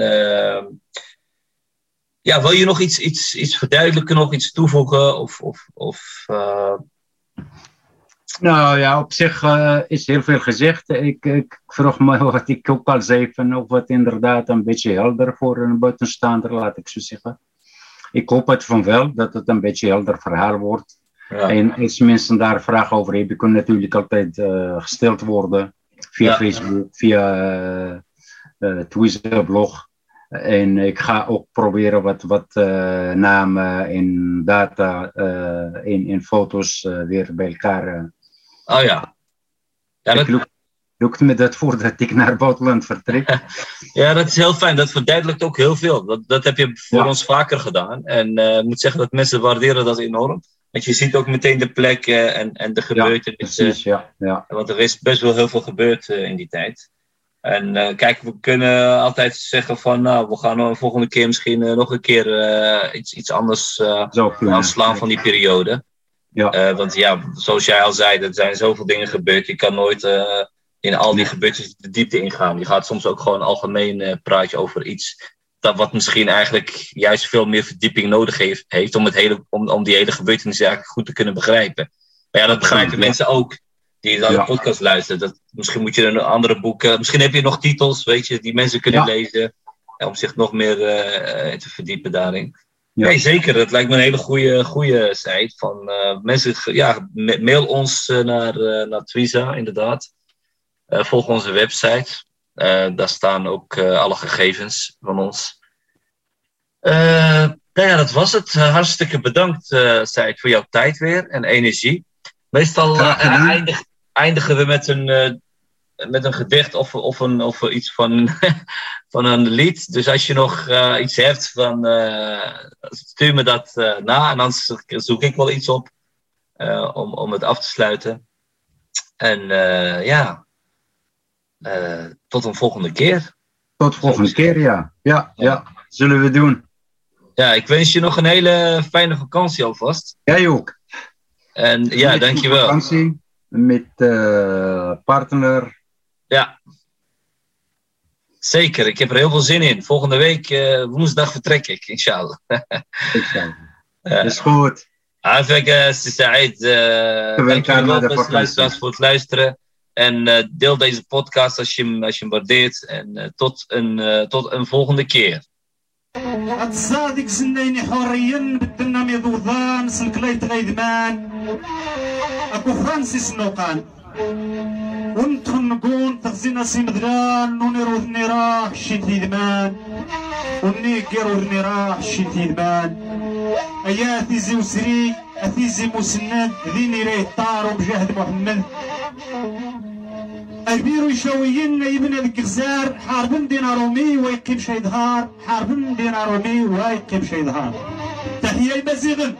Speaker 1: ja, wil je nog iets, iets, iets verduidelijken, nog iets toevoegen? Of, of, of
Speaker 2: nou ja, op zich uh, is heel veel gezegd. Ik, ik vroeg me wat ik ook al zei, van of het inderdaad een beetje helder voor een buitenstaander, laat ik zo zeggen. Ik hoop het van wel, dat het een beetje helder verhaal wordt. Ja. En als mensen daar vragen over hebben, kunnen natuurlijk altijd uh, gesteld worden via ja. Facebook, via Twitter, blog. En ik ga ook proberen wat, wat namen en data en, en foto's weer bij elkaar
Speaker 1: Oh ja.
Speaker 2: ja dat... lukt, lukt me dat voordat ik naar het buitenland vertrek.
Speaker 1: ja, dat is heel fijn. Dat verduidelijkt ook heel veel. Dat, dat heb je voor ja. ons vaker gedaan. En ik moet zeggen dat mensen waarderen dat enorm. Want je ziet ook meteen de plekken en, en de gebeurtenissen.
Speaker 2: Ja, precies, ja, ja.
Speaker 1: Want er is best wel heel veel gebeurd in die tijd. En uh, kijk, we kunnen altijd zeggen van, nou, we gaan de volgende keer misschien nog een keer iets, iets anders aanslaan van die periode.
Speaker 2: Ja.
Speaker 1: Want ja, zoals jij al zei, er zijn zoveel dingen gebeurd. Je kan nooit in al die gebeurtenissen de diepte ingaan. Je gaat soms ook gewoon algemeen praatje over iets. Dat wat misschien eigenlijk juist veel meer verdieping nodig heeft, heeft om, het hele, om, om die hele gebeurtenis eigenlijk goed te kunnen begrijpen. Maar ja, dat begrijpen ja. mensen ook. Die naar
Speaker 2: Ja.
Speaker 1: de podcast luisteren. Dat, misschien moet je een andere boeken. Misschien heb je nog titels, weet je, die mensen kunnen
Speaker 2: Ja.
Speaker 1: lezen. eh, Om zich nog meer eh, eh, te verdiepen daarin.
Speaker 2: Ja.
Speaker 1: Nee, zeker. Het lijkt me een hele goede, goede site. Van, eh, mensen, ja, ma- mail ons eh, naar, eh naar Twiza, inderdaad. Eh, volg onze website. Eh, daar staan ook eh, alle gegevens van ons. Eh, nou ja, dat was het. Eh, hartstikke bedankt, eh Said, voor jouw tijd weer en energie. Meestal eh, eindig- eindigen we met een, eh, met een gedicht of, of, een, of iets van, van een lied. Dus als je nog eh, iets hebt, van, stuur me dat na. En anders zoek ik wel iets op om, om het af te sluiten. En ja, tot een volgende keer.
Speaker 2: Tot volgende keer, ja. Ja, ja. Zullen we doen.
Speaker 1: Ja, ik wens je nog een hele fijne vakantie alvast.
Speaker 2: Jij ook.
Speaker 1: En ja,
Speaker 2: Met
Speaker 1: dankjewel.
Speaker 2: Vakantie, met eh, partner.
Speaker 1: Ja. Zeker, ik heb er heel veel zin in. Volgende week, eh, woensdag, vertrek ik, inshallah.
Speaker 2: Zei.
Speaker 1: Eh,
Speaker 2: Is goed.
Speaker 1: Afek, uh, Said. Uh,
Speaker 2: aan
Speaker 1: dankjewel, luisteraars, voor het luisteren. En eh, deel deze podcast als je hem, als je hem waardeert. En eh, tot, een, eh, tot een volgende keer.
Speaker 3: هاد الصادق سنيني حوريا بدنا ميضوضان سلك لا يتغيدمان أكو فرانسيس نوقان. ونتخن نقول تغزينا سيمدلان نوني روذني راح شي تيدمان وني كيروذني راح شي تيدمان أيا أثيزي وسري أثيزي مسند ذيني راه طار بجهد محمد. البيرو يشويين يبنى الكزار حاربن دينا رومي ويقيم شي ظهار حاربن دينا رومي ويقيم شي ظهار تحية البزيغن